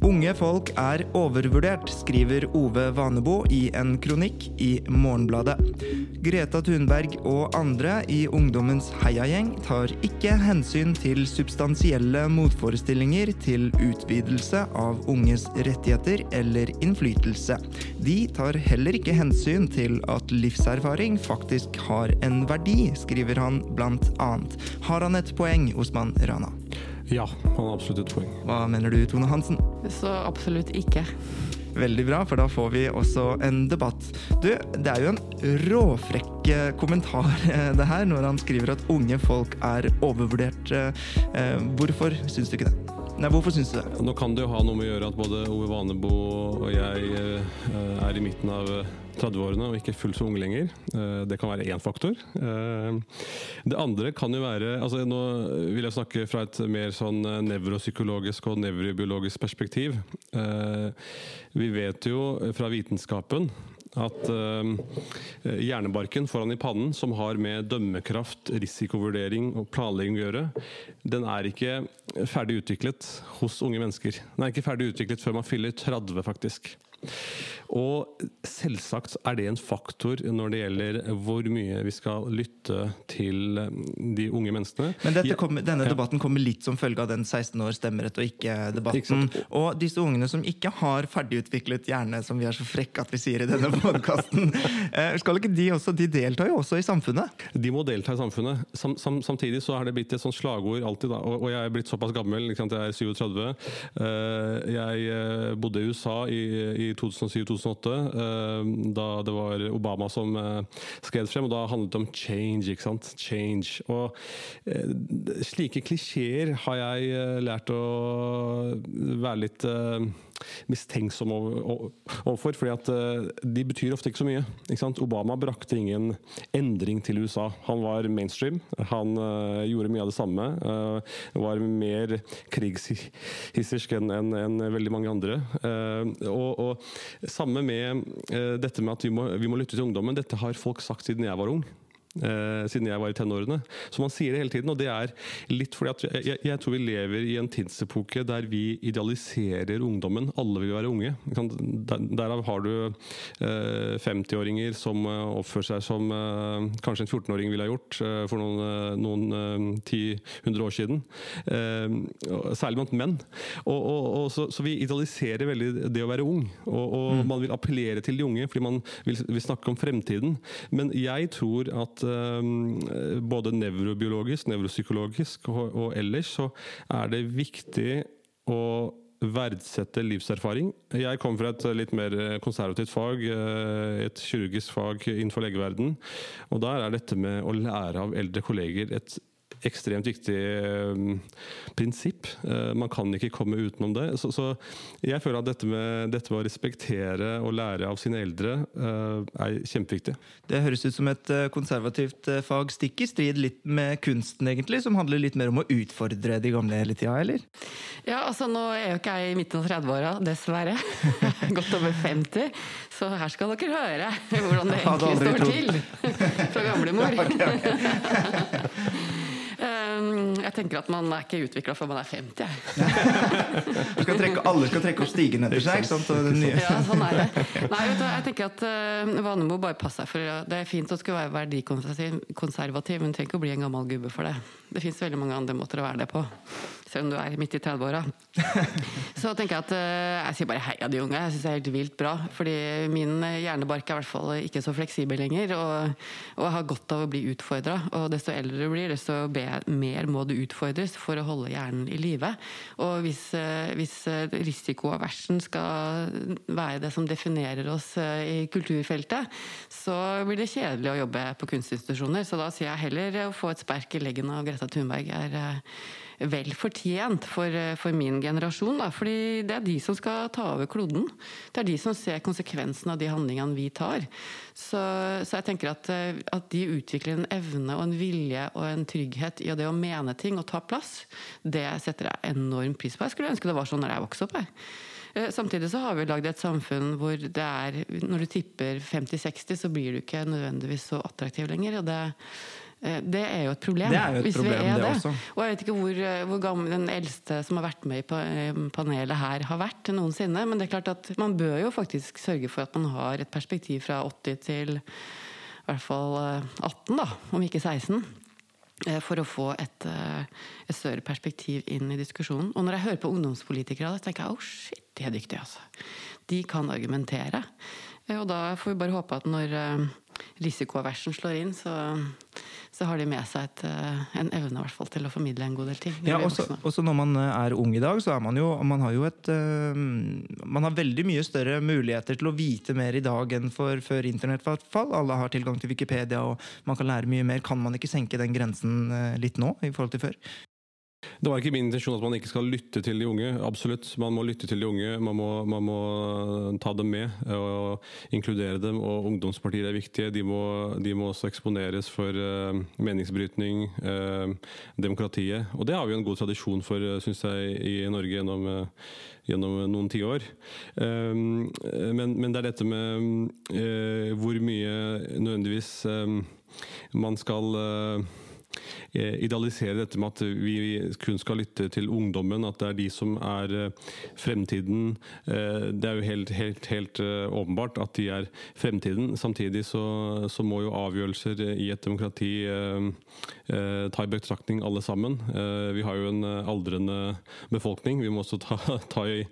Unge folk er overvurdert, skriver Ove Vanebo i en kronikk i Morgenbladet. Greta Thunberg og andre i ungdommens heiagjeng tar ikke hensyn til substansielle motforestillinger til utvidelse av unges rettigheter eller innflytelse. De tar heller ikke hensyn til at livserfaring faktisk har en verdi, skriver han blant annet. Har han et poeng, Osman Rana? Ja, han har absolutt et poeng. Hva mener du, Tone Hansen? Så absolutt ikke. Veldig bra, for da får vi også en debatt. Du, det er jo en råfrekk eh, kommentar eh, det her, når han skriver at unge folk er overvurdert. Eh, Hvorfor syns du ikke det? Nei, hvorfor syns du det? Nå kan det jo ha noe med å gjøre at både Ove Vanebo og jeg er i midten av 30-årene og ikke fullt så unge lenger. Eh, Det kan være én faktor. Eh, Det andre kan jo være altså Nå vil jeg snakke fra et mer sånn eh, nevropsykologisk og nevrobiologisk perspektiv. Vi vet jo fra vitenskapen at hjernebarken foran i pannen, som har med dømmekraft, risikovurdering og planlegging å gjøre, den er ikke ferdig utviklet hos unge mennesker. Den er ikke ferdig utviklet før man fyller 30, faktisk. Og selvsagt er det en faktor når det gjelder hvor mye vi skal lytte til eh, de unge menneskene. Men Ja, denne debatten kommer litt som følge av den 16 år stemmerett og Ikke ikke-debatten. Ikke Og disse ungene som ikke har ferdigutviklet hjerne, som vi er så frekke at vi sier i denne podkasten, skal ikke de også De deltar jo også i samfunnet. De må delta i samfunnet. Sam, sam, samtidig så har det blitt et sånt slagord alltid, da. Og, og jeg er blitt såpass gammel, jeg er 37. Eh, jeg eh, bodde i USA i, i 2007-2008, eh, da det var Obama som eh, skred frem. Og da handlet det om change, ikke sant. Change. Og eh, slike klisjeer har jeg lært å være litt mistenksom over- over- overfor, fordi at eh, de betyr ofte ikke så mye. Ikke? Obama brakte ingen endring til USA. Han var mainstream. Han eh, gjorde mye av det samme. eh, var mer krigshissersk enn en, en veldig mange andre. Og, og samme med dette med at vi må, vi må lytte til ungdommen. Dette har folk sagt siden jeg var ung. Eh, siden jeg var i tenårene. Så man sier det hele tiden, og det er litt fordi at jeg, jeg tror vi lever i en tidsepoke der vi idealiserer ungdommen. Alle vil være unge. Der, derav har du eh, 50-åringer som eh, oppfører seg som eh, kanskje en 14-åring ville ha gjort eh, for noen, eh, noen eh, 10-100 år siden. Særlig blant menn. Og, og, og så, så vi idealiserer veldig det å være ung. Og, og man vil appellere til de unge fordi man vil, vil snakke om fremtiden. Men jeg tror at både nevrobiologisk, nevropsykologisk og, ellers så er det viktig å verdsette livserfaring. Jeg kommer fra et litt mer konservativt fag, eh, et kirurgisk fag innenfor legeverden. Og der er dette med å lære av eldre kolleger et ekstremt viktig eh, prinsipp. Eh, man kan ikke komme utenom det. Så, så jeg føler at dette med, dette med å respektere og lære av sine eldre eh, er kjempeviktig. Det høres ut som et konservativt fag, stikk i strid litt med kunsten, egentlig, som handler litt mer om å utfordre de gamle hele tida, eller? Ja, altså Nå er jo ikke jeg i midten av 30-åra, dessverre. Godt over 50. Så her skal dere høre hvordan det egentlig står til fra gamlemor. Um, jeg tenker at man er ikke utvikla før man er 50. Jeg. Skal trekke, alle skal trekke opp stigen etter seg. ikke sant? Ja, sånn er det. Nei, du, jeg tenker at uh, Vane må bare passe seg for Det er fint å skulle være verdikonservativ, men du trenger ikke å bli en gammel gubbe for det. Det fins veldig mange andre måter å være det på. Selv om du er midt i 30-åra. Så tenker jeg at uh, jeg sier bare heia de unge. Jeg syns det er helt vilt bra. Fordi min hjernebark er i hvert fall ikke så fleksibel lenger. Og, og jeg har godt av å bli utfordra. Og desto eldre du blir, desto mer må du utfordres for å holde hjernen i live. Og hvis, eh, hvis eh, risikoaversen skal være det som definerer oss eh, i kulturfeltet, så blir det kjedelig å jobbe på kunstinstitusjoner. Så da sier jeg heller å få et spark i leggen av Greta Thunberg er eh, vel fortjent for, eh, for min generasjon. Da. Fordi det er de som skal ta over kloden. Det er de som ser konsekvensen av de handlingene vi tar. Så, så jeg tenker at, eh, at de utvikler en evne og en vilje og en trygghet i det å mene ting og ta plass, det setter jeg enorm pris på. Jeg skulle ønske det var sånn når jeg vokste opp. Jeg. Eh, Samtidig så har vi lagd et samfunn hvor det er Når du tipper 50-60, så blir du ikke nødvendigvis så attraktiv lenger. og det det er jo et problem. Det er jo et hvis problem, vi er det det. også. Og jeg vet ikke hvor, eh, hvor gammel den eldste som har vært med i eh, panelet her, har vært noensinne. Men det er klart at man bør jo faktisk sørge for at man har et perspektiv fra 80 til i hvert fall eh, 18, da, om ikke 16. eh, For å få et, eh, et større perspektiv inn i diskusjonen. Og når jeg hører på ungdomspolitikere, da tenker jeg oh shit, de er dyktige, altså. De kan argumentere. Eh, Og da får vi bare håpe at når eh, risikoaversen slår inn, så, så har de med seg et, eh, en evne i hvert fall til å formidle en god del ting. Ja, også, også når man eh, er ung i dag, så er man jo Man har jo et eh, Man har veldig mye større muligheter til å vite mer i dag enn for før internett. i hvert fall. Alle har tilgang til Wikipedia, og man kan lære mye mer. Kan man ikke senke den grensen litt nå i forhold til før? Det var ikke min intensjon at man ikke skal lytte til de unge. Absolutt. Man må lytte til de unge. Man må, man må ta dem med og inkludere dem. Og ungdomspartier er viktige. De må, de må også eksponeres for uh, meningsbrytning, uh, demokratiet. Og det har vi en god tradisjon for, syns jeg, i Norge gjennom, uh, gjennom noen tiår. Um, men, men det er dette med eh, hvor mye nødvendigvis eh, man skal eh, eh, idealisere dette med at vi kun skal lytte til ungdommen, at det er de som er eh, fremtiden. Eh, Det er jo helt, helt, helt eh, åpenbart at de er fremtiden. Samtidig så, så må jo avgjørelser i et demokrati eh, eh, ta i betraktning alle sammen. Eh, Vi har jo en eh, aldrende befolkning. Vi må også ta, ta i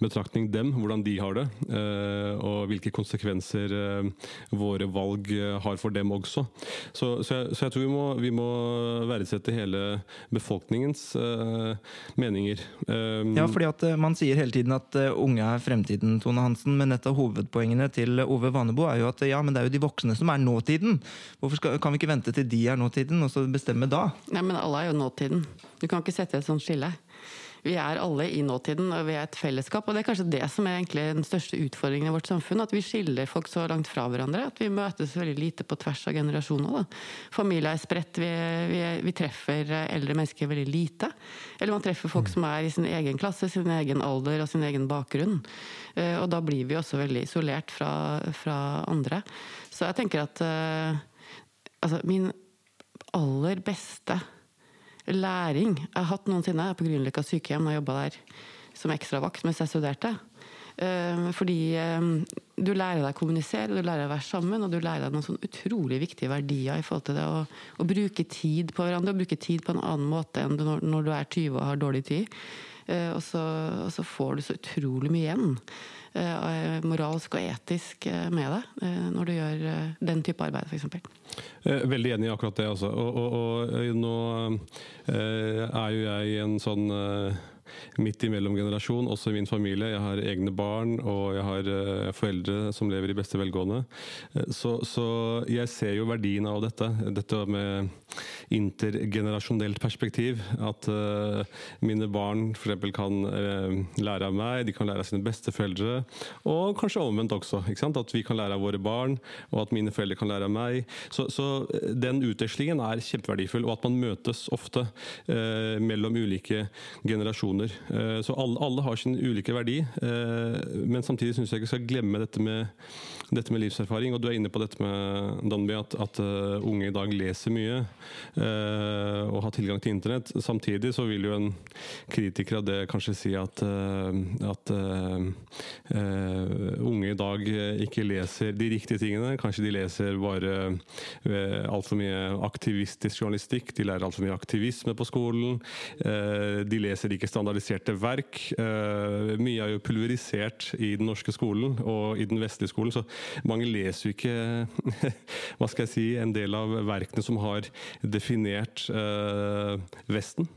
betraktning dem, hvordan de har det. eh, Og hvilke konsekvenser eh, våre valg eh, har for dem også. Så, så, jeg, så jeg tror vi må, vi må verdsette hele befolkningens uh, meninger. Um, Ja, fordi at eh, Man sier hele tiden at eh, unge er fremtiden, Tone Hansen, men et av hovedpoengene til Ove Vanebo er jo at ja, men det er jo de voksne som er nåtiden. Hvorfor skal, kan vi ikke vente til de er nåtiden, og så bestemme da? Nei, men alle er jo nåtiden. Du kan ikke sette et sånt skille. Vi er alle i nåtiden, og vi er et fellesskap. Og det er kanskje det som er egentlig den største utfordringen i vårt samfunn. At vi skiller folk så langt fra hverandre. At vi møtes veldig lite på tvers av generasjoner. Da. Familier er spredt. Vi, vi, vi treffer eldre mennesker veldig lite. Eller man treffer folk som er i sin egen klasse, sin egen alder og sin egen bakgrunn. Eh, Og da blir vi også veldig isolert fra, fra andre. Så jeg tenker at eh, altså, min aller beste læring jeg har hatt noensinne på Grünerløkka sykehjem og jobba der som ekstravakt mens jeg studerte. Eh, Fordi eh, du lærer deg å kommunisere, du lærer deg å være sammen, og du lærer deg noen sånn utrolig viktige verdier i forhold til det å, å bruke tid på hverandre, og bruke tid på en annen måte enn når, når du er 20 og har dårlig tid. Eh, Og så, og så får du så utrolig mye igjen. Eh, Moralsk og etisk eh, med det, eh, når du gjør den type arbeid, f.eks. Veldig enig i akkurat det. Altså. Og, og, og nå er jo jeg i en sånn midt imellom generasjon, også i min familie. Jeg har egne barn, og jeg har eh, foreldre som lever i beste velgående. Eh, så, så jeg ser jo verdien av dette. Dette med intergenerasjonelt perspektiv. At eh, mine barn f.eks. kan lære av meg, de kan lære av sine besteforeldre. Og kanskje omvendt også. At vi kan lære av våre barn, og at mine foreldre kan lære av meg. Så, så den utvekslingen er kjempeverdifull, og at man møtes ofte eh, mellom ulike generasjoner. Eh, så alle, alle har sin ulike verdi, eh, men samtidig syns jeg ikke skal glemme dette med, dette med livserfaring. Og du er inne på dette med Danby, at, at uh, unge i dag leser mye uh, og har tilgang til internett. Samtidig så vil jo en kritiker av det kanskje si at, uh, at unge i dag ikke leser de riktige tingene. Kanskje de leser bare uh, altfor mye aktivistisk journalistikk. De lærer altfor mye aktivisme på skolen. De leser ikke standardiserte verk. Mye er jo pulverisert i den norske skolen og i den vestlige skolen, så mange leser jo ikke hva skal jeg si, en del av verkene som har definert eh, Vesten.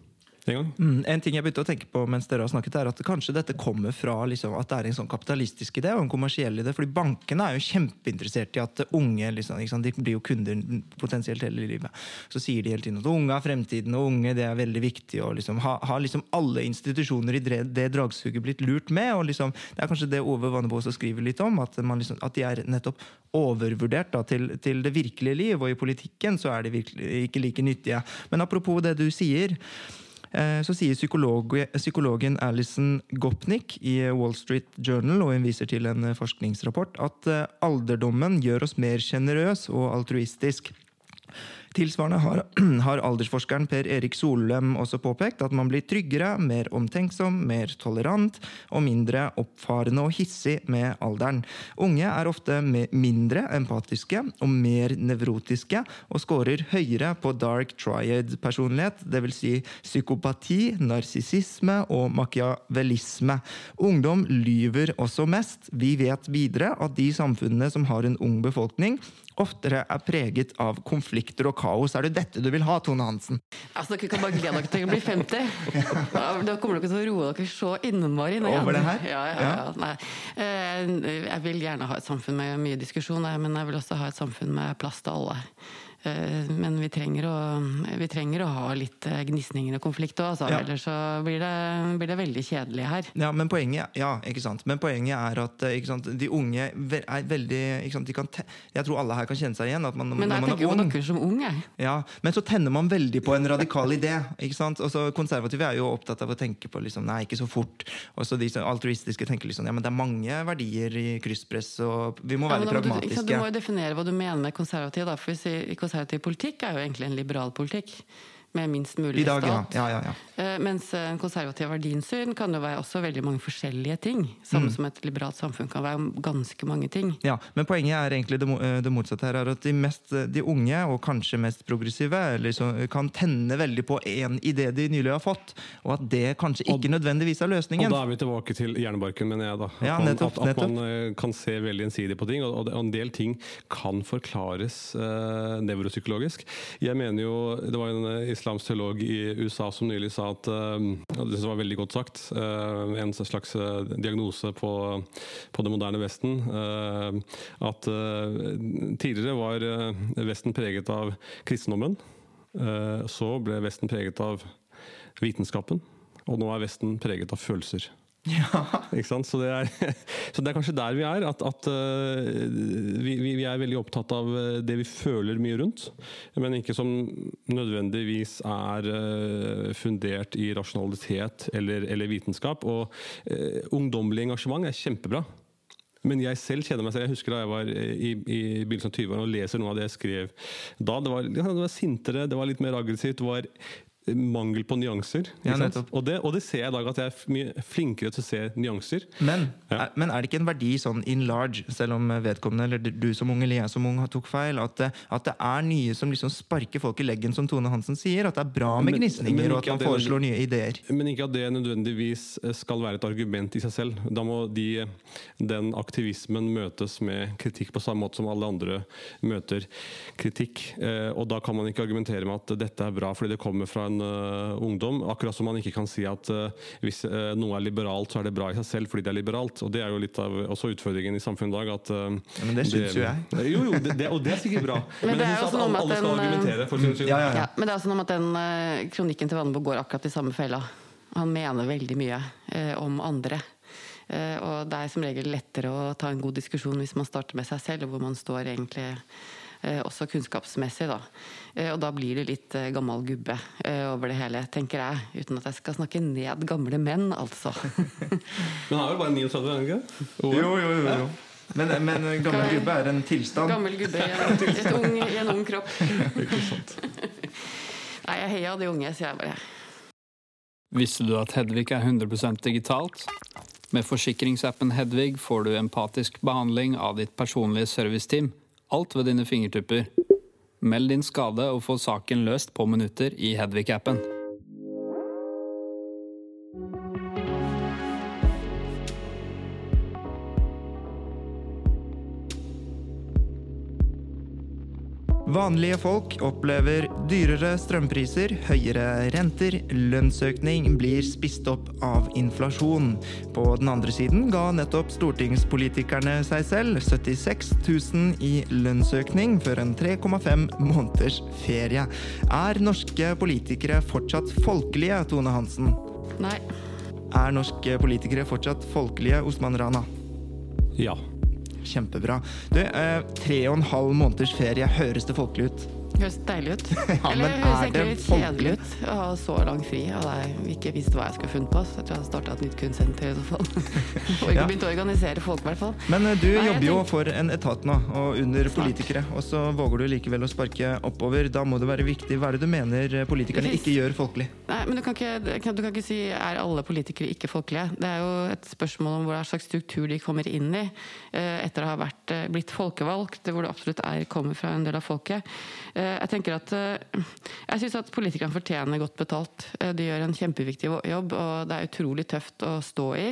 Mm, en ting jeg begynte å tenke på mens dere har snakket, er at kanskje dette kommer fra liksom, at det er en sånn kapitalistisk idé og en kommersiell idé. fordi bankene er jo kjempeinteressert i at unge liksom, de blir jo kunder potensielt hele livet. Så sier de hele tiden at unge er fremtiden, og unge det er veldig viktig. og liksom, Har ha liksom alle institusjoner i det, det dragsuget blitt lurt med? og liksom, Det er kanskje det Ove Vannebo også skriver litt om, at, man liksom, at de er nettopp overvurdert da, til, til det virkelige liv. Og i politikken så er de virkelig ikke like nyttige. Men apropos det du sier. Eh, Så sier psykolog, psykologen Alison Gopnik i Wall Street Journal, og hun viser til en forskningsrapport, at eh, alderdommen gjør oss mer sjenerøs og altruistisk. Tilsvarende har, har aldersforskeren Per Erik Solem også påpekt at man blir tryggere, mer omtenksom, mer tolerant og mindre oppfarende og hissig med alderen. Unge er ofte mindre empatiske og mer nevrotiske og scorer høyere på dark triad-personlighet, dvs. Si psykopati, narsissisme og machiavellisme. Ungdom lyver også mest. Vi vet videre at de samfunnene som har en ung befolkning, oftere er preget av konflikter og kaos. Er det dette du vil ha, Tone Hansen? Altså, Dere kan bare glede dere til å bli 50. Da, kommer dere til å roe dere så innmari ned. Over det her? Ja, ja, ja. Nei. Eh, Jeg vil gjerne ha et samfunn med mye diskusjon, men jeg vil også ha et samfunn med plass til alle. Eh, Men vi trenger å, vi trenger å ha litt eh, gnisninger og konflikt òg, altså. Ja. ellers så blir det, blir det veldig kjedelig her. Ja, men poenget, ja, ikke sant? Men poenget er at eh, ikke sant, de unge er veldig ikke sant, de kan te Jeg tror alle her kan kjenne seg igjen. At man, Men jeg man tenker jo på dere som unge. ja, Men så tenner man veldig på en radikal idé. ikke sant? Og så Konservative er jo opptatt av å tenke på liksom, nei, ikke så fort. Og så de altruistiske tenker liksom, ja, men det er mange verdier i krysspress, og vi må Ja, være men pragmatiske. du, du må jo definere hva du mener med konservativ. Da. For hvis i, i konservativ politikk er jo egentlig en liberal politikk. Med minst mulig dag, stat. ja, ja, ja. Eh, Mens en konservativ verdinsyn kan jo være også veldig mange forskjellige ting. Samme Mm. som et liberalt samfunn kan være ganske mange ting. Ja, men poenget er egentlig det, eh, det motsatte her. er At de, mest, de unge, og kanskje mest progressive, liksom, kan tenne veldig på én idé de nylig har fått. Og at det kanskje ikke nødvendigvis er løsningen. Og da er vi tilbake til hjernebarken, mener jeg. da. At, Ja, man, nettopp, at, at man eh, kan se veldig ensidig på ting, og, og en del ting kan forklares uh, nevropsykologisk. Jeg mener jo, Det var en eh, islamsk teolog i USA som nylig sa at eh, og Det var veldig godt sagt. eh, en slags eh, diagnose på, på det moderne Vesten. eh, at eh, tidligere var eh, Vesten preget av kristendommen. så ble Vesten preget av vitenskapen. Og nå er Vesten preget av følelser. Sant? Så, det er, så det er kanskje der vi er. At, at uh, vi, vi er veldig opptatt av uh, det vi føler mye rundt, men ikke som nødvendigvis er uh, fundert i rasjonalitet eller, eller vitenskap. Og uh, ungdommelig engasjement er kjempebra. Men jeg selv kjenner meg selv. Jeg husker da jeg var i, i begynnelsen av 20-årene og leser noe av det jeg skrev da. Det var, det var sintere, det var litt mer aggressivt. det var Mangel på nyanser. Ja. Og det, og det ser jeg i dag, at jeg er mye flinkere til å se nyanser. Men, Ja. er, men er det ikke en verdi sånn in large, selv om vedkommende eller du som ung eller jeg som ung tok feil, at at det er nye som liksom sparker folk i leggen, som Tone Hansen sier? At det er bra med gnisninger, og at man at det- foreslår nye ideer? Men ikke at det nødvendigvis eh, skal være et argument i seg selv. Da må de, den aktivismen møtes med kritikk på samme måte som alle andre møter kritikk. Eh, Og da kan man ikke argumentere med at dette er bra fordi det kommer fra en uh, ungdom. Akkurat som man ikke kan si at uh, hvis uh, noe er liberalt, så er det bra i seg selv fordi det er liberalt. Og det er jo litt av også utfordringen i samfunnet i dag. At, men det syns jo jeg. Jo, jo, det, det, og det er sikkert bra. Men det er jo sånn at alle, skal den, argumentere for sin skyld. Ja, ja, ja. Ja, men det er sånn at den kronikken til Vannbo går akkurat i samme fella. Han mener veldig mye om andre. Og det er som regel lettere å ta en god diskusjon hvis man starter med seg selv, og hvor man står egentlig også kunnskapsmessig, da. Eh, og da blir det litt eh, gammel gubbe eh, over det hele, tenker jeg. Uten at jeg skal snakke ned gamle menn, altså. Men han er vel bare 39, er han ikke Jo, Jo, jo, jo. Ja. Men, men gammel gubbe er en tilstand. Gammel gubbe i en, et ung, i en ung kropp. Nei, jeg heia de unge, sier jeg bare. Visste du at Hedvig er 100% digitalt? Med forsikringsappen Hedvig får du empatisk behandling av ditt personlige serviceteam. Alt ved dine fingertupper. Meld din skade og få saken løst på minutter i Hedvig-appen. Vanlige folk opplever dyrere strømpriser, høyere renter, lønnsøkning blir spist opp av inflasjon. På den andre siden ga nettopp stortingspolitikerne seg selv 76 000 i lønnsøkning før en 3,5 måneders ferie. Er norske politikere fortsatt folkelige, Tone Hansen? Nei. Er norske politikere fortsatt folkelige, Osman Rana? Ja. Kjempebra. Du, eh, tre og en halv måneders ferie, høres det folkelig ut? Høres deilig ut. Ja, Eller høres egentlig litt kjedelig ut å ha så lang fri. Hadde jeg ikke visst hva jeg skulle funnet på, så jeg tror jeg hadde starta et nytt kunstsenter i så fall. Og ikke begynt å organisere folk, i hvert fall. Men eh, du Nei, jobber jo for en etat nå, og under Snart. politikere. Og så våger du likevel å sparke oppover. Da må det være viktig. Hva er det du mener eh, politikerne ikke gjør folkelig? Nei, men du kan, ikke, du kan ikke si er alle politikere ikke folkelige. Det er jo et spørsmål om hva slags struktur de kommer inn i eh, etter å ha vært, blitt folkevalgt, hvor det absolutt er, kommer fra en del av folket. Jeg tenker at eh, jeg syns at politikerne fortjener godt betalt. Eh, De gjør en kjempeviktig jobb, og det er utrolig tøft å stå i.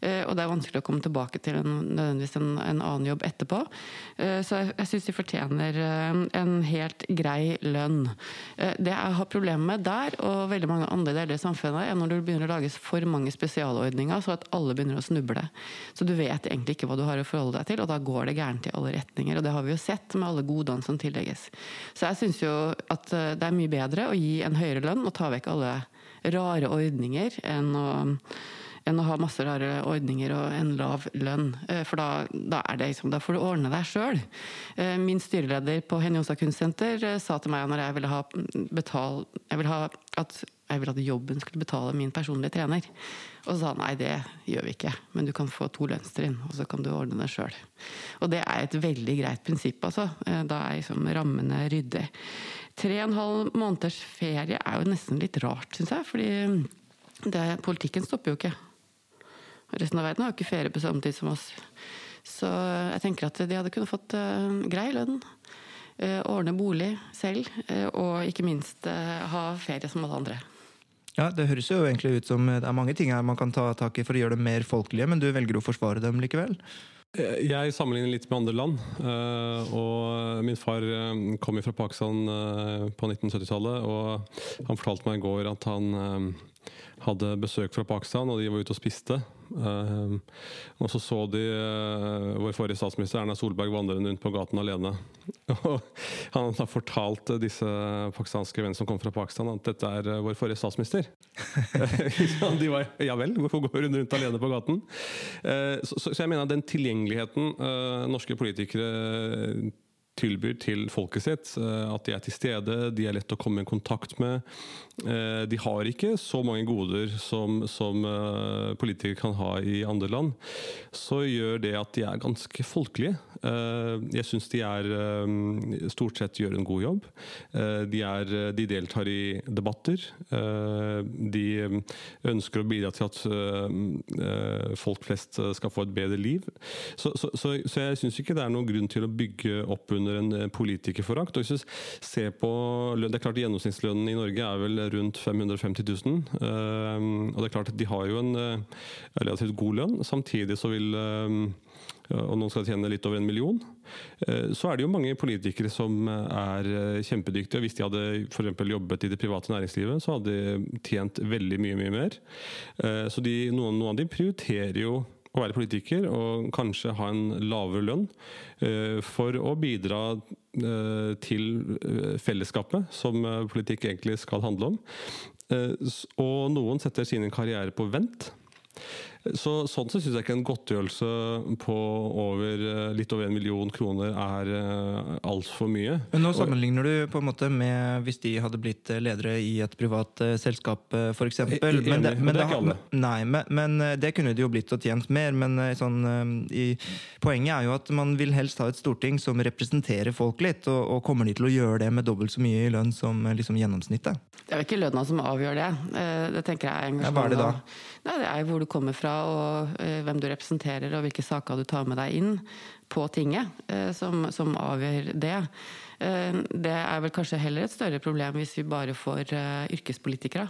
Eh, Og det er vanskelig å komme tilbake til en, nødvendigvis en, en annen jobb etterpå. Så jeg, jeg syns de fortjener en helt grei lønn. Det jeg har problemer med der, og veldig mange andre deler i samfunnet, er når det begynner å lages for mange spesialordninger, så at alle begynner å snuble. Så du vet egentlig ikke hva du har å forholde deg til, og da går det gærent i alle retninger. Og det har vi jo sett med alle godene som tillegges. Så jeg syns jo at eh, det er mye bedre å gi en høyere lønn og ta vekk alle rare ordninger enn å enn å ha masse rare ordninger og en lav lønn. Eh, for da, da, liksom, da får du ordne deg sjøl. Eh, min styreleder på Henny Jonstad Kunstsenter eh, sa til meg når jeg ville ha betal, jeg ville ha at jeg ville at jobben skulle betale min personlige trener. Og så sa han nei, det gjør vi ikke, men du kan få to lønnstrinn, og så kan du ordne det sjøl. Og det er et veldig greit prinsipp, altså. Da er liksom rammene ryddig. Tre og en halv måneders ferie er jo nesten litt rart, syns jeg. Fordi det, politikken stopper jo ikke. Resten av verden har jo ikke ferie på samme tid som oss. Så jeg tenker at de hadde kunnet fått uh, grei lønn. Uh, ordne bolig selv, uh, og ikke minst ha ferie som alle andre. Ja, Det høres jo egentlig ut som det er mange ting her man kan ta tak i for å gjøre det mer folkelige, men du velger å forsvare dem likevel? Jeg sammenligner litt med andre land. og Min far kom fra Pakistan på 1970-tallet, og han fortalte meg i går at han hadde besøk fra Pakistan, og de var ute og spiste. Uh, og så så de uh, vår forrige statsminister Erna Solberg vandrende rundt på gaten alene. Og han har fortalt disse pakistanske vennene som kom fra Pakistan at dette er uh, vår forrige statsminister. de var ja vel, hvorfor går hun rundt alene på gaten? Så, så, jeg mener at den tilgjengeligheten norske politikere tilbyr til folket sitt. Eh, at de er til stede, de er lett å komme i kontakt med. Eh, de har ikke så mange goder som, som eh, politikere kan ha i andre land. Så gjør det at de er ganske folkelige. Jeg syns de er stort sett gjør en god jobb. De, er, de deltar i debatter. De ønsker å bidra til at folk flest skal få et bedre liv. Så, så, så, jeg syns ikke det er noen grunn til å bygge opp under en eh, politikerforakt. Og hvis du ser på det er klart Gjennomsnittslønnen i Norge er vel rundt 550 000. Uh, og det er klart at de har jo en uh, relativt god lønn. Samtidig så vil og noen skal tjene litt over en million, så er det jo mange politikere som er kjempedyktige. Hvis de hadde for jobbet i det private næringslivet, så hadde de tjent veldig mye mye mer. Så de, noen, noen av de prioriterer jo å være politiker og kanskje ha en lavere lønn eh, for å bidra eh, til eh, fellesskapet, som politikk egentlig skal handle om. Og noen setter sin karriere på vent. Så, sånn så syns jeg ikke en godtgjørelse på over, eh, litt over en million kroner er uh, altfor mye. Men nå sammenligner du på en måte med hvis de hadde blitt eh, ledere i et privat uh, selskap, uh, f.eks. Men, men, det, men det er ikke alle. Nei, men, men, det kunne de jo blitt og tjent mer. Men sånn, i, poenget er jo at man vil helst ha et storting som representerer folk litt, og, og kommer de til å gjøre det med dobbelt så mye i lønn som liksom, gjennomsnittet? Det er jo ikke lønna som avgjør det. Det tenker jeg er ja, Hva er det da? Nei, det er hvor du kommer fra og uh, hvem du representerer og hvilke saker du tar med deg inn på tinget, uh, som, som, avgjør det. Uh, det er vel kanskje heller et større problem hvis vi bare får yrkespolitikere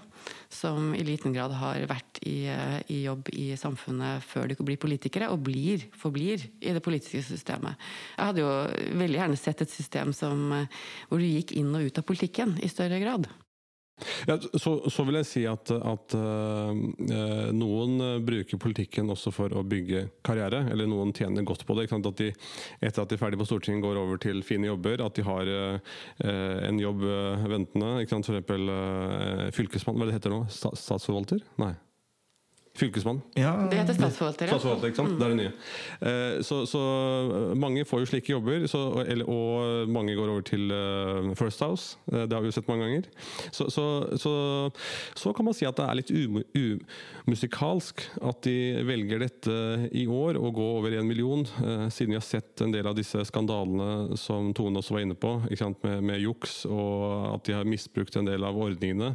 som i liten grad har vært i, i, jobb i samfunnet før de blir politikere, og blir, forblir i det politiske systemet. Jeg hadde jo veldig gjerne sett et system som, hvor du gikk inn og ut av politikken i større grad. Ja, så, så, vil jeg si at, at uh, noen bruker politikken også for å bygge karriere, eller noen tjener godt på det. At de, etter at de er ferdig på Stortinget, går over til fine jobber. At de har uh, en jobb ventende. F.eks. Uh, fylkesmann, hva det heter nå? Statsforvalter? Nei. Fylkesmann. Ja. Det heter statsforvalter. Statsforvalter, ikke sant? Mm. Det er det nye. Eh, så, så, eh, mange får jo slike jobber, så, og mange går over til uh, First House. Det har vi jo sett mange ganger. Så, så, kan man si at det er litt umusikalsk at de velger dette i år, å gå over en million, siden vi har sett en del av disse skandalene som Tone også var inne på, med, med juks, og at de har misbrukt en del av ordningene.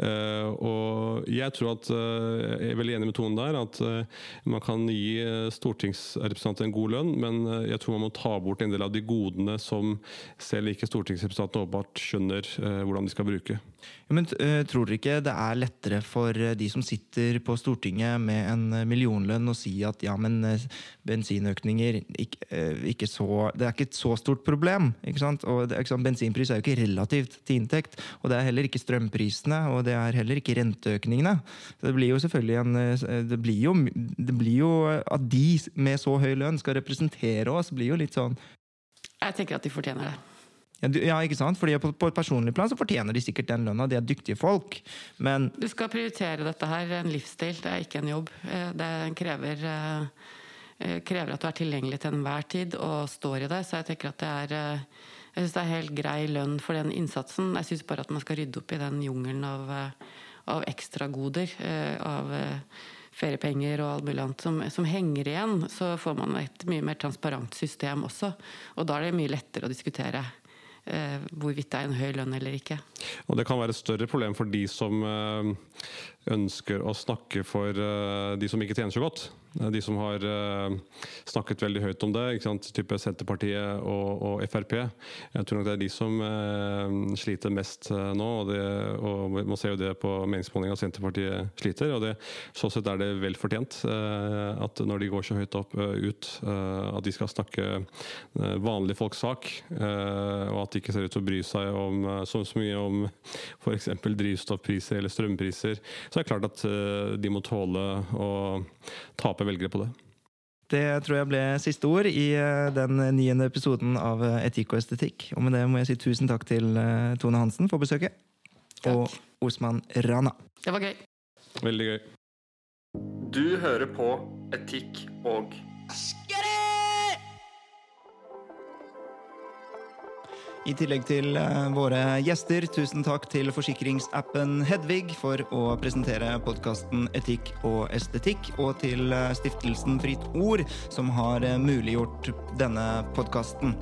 Og jeg tror at jeg er veldig enig med Tone der, at uh, man kan gi eh, stortingsrepresentanter en god lønn, men uh, jeg tror man må ta bort en del av de godene som selv ikke stortingsrepresentantene åpenbart skjønner hvordan de skal bruke. Ja, men Tror dere ikke det er lettere for de som sitter på Stortinget med en millionlønn, å si at ja, men bensinøkninger ikke, ikke så, Det er ikke et så stort problem. ikke sant? Og det, ikke sant? Bensinpris er jo ikke relativt til inntekt. Og det er heller ikke strømprisene, og det er heller ikke renteøkningene. Så det blir jo selvfølgelig en Eh, det blir, jo, det blir jo At de med så høy lønn skal representere oss, blir jo litt sånn Jeg tenker at de fortjener det. Ja, ikke sant? Fordi på, på et personlig plan så fortjener de sikkert den lønna. De er dyktige folk. Men Du skal prioritere dette her. En livsstil, det er ikke en jobb. Eh, Det krever, eh, eh, krever at du er tilgjengelig til enhver tid og står i det. Så jeg tenker at det er jeg synes det er helt grei lønn for den innsatsen. Jeg syns bare at man skal rydde opp i den jungelen av, av ekstragoder. Av feriepenger og alt mulig annet som, som henger igjen. Så får man et mye mer transparent system også. Og da er det mye lettere å diskutere hvorvidt det er en høy lønn eller ikke. Og det kan være et større problem for de som eh, ønsker å snakke for eh, de som ikke tjener så godt. De som har eh, snakket veldig høyt om det, type Senterpartiet og, og Frp. Jeg tror nok det er de som eh, sliter mest eh, nå. Og, det, og Man ser jo det på meningsmålinga at Senterpartiet sliter. og det, Sånn sett er det vel fortjent eh, at når de går så høyt opp, eh, ut, eh, at de skal snakke eh, vanlige folks sak. eh, og at de ikke ser ut til å bry seg om, eh, så, så mye om f.eks. drivstoffpriser eller strømpriser. Så er det klart at eh, de må tåle å tape velgere på det. det tror jeg ble siste ord i eh, den niende episoden av eh, Etikk og estetikk. Og med det må jeg si tusen takk til eh, Tone Hansen for besøket. Og Osman Rana. Det var gøy. Veldig gøy. Du hører på Etikk og I tillegg til eh, våre gjester, tusen takk til forsikringsappen Hedvig for å presentere podkasten Etikk og estetikk, og til eh, stiftelsen Fritt Ord, som har eh, muliggjort denne podkasten.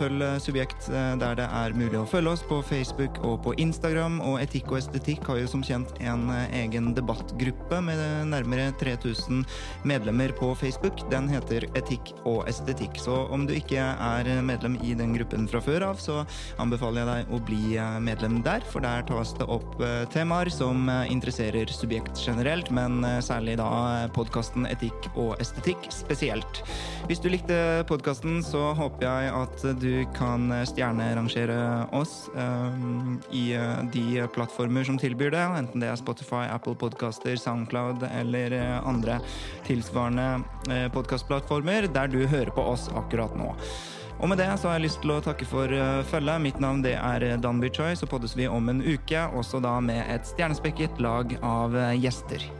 Følg eh, Subjekt eh, der det er mulig å følge oss på Facebook og på Instagram. Og Etikk og estetikk har jo som kjent en eh, egen debattgruppe med nærmere 3000 medlemmer på Facebook. Den heter Etikk og estetikk. Så om du ikke er medlem i den gruppen fra før av, så anbefaler jeg deg å bli medlem der, for der tas det opp temaer som interesserer subjekt generelt, men særlig da podkasten Etikk og estetikk spesielt. Hvis du likte podkasten, så håper jeg at du kan stjernerangere oss um, i uh, de plattformer som tilbyr det, enten det er Spotify, Apple Podcaster, Soundcloud eller andre tilsvarende podkastplattformer der du hører på oss akkurat nå. Og med det så har jeg lyst til å takke for følget. Mitt navn det er Danby Choi, så poddes vi om en uke, også da med et stjernespekket lag av gjester.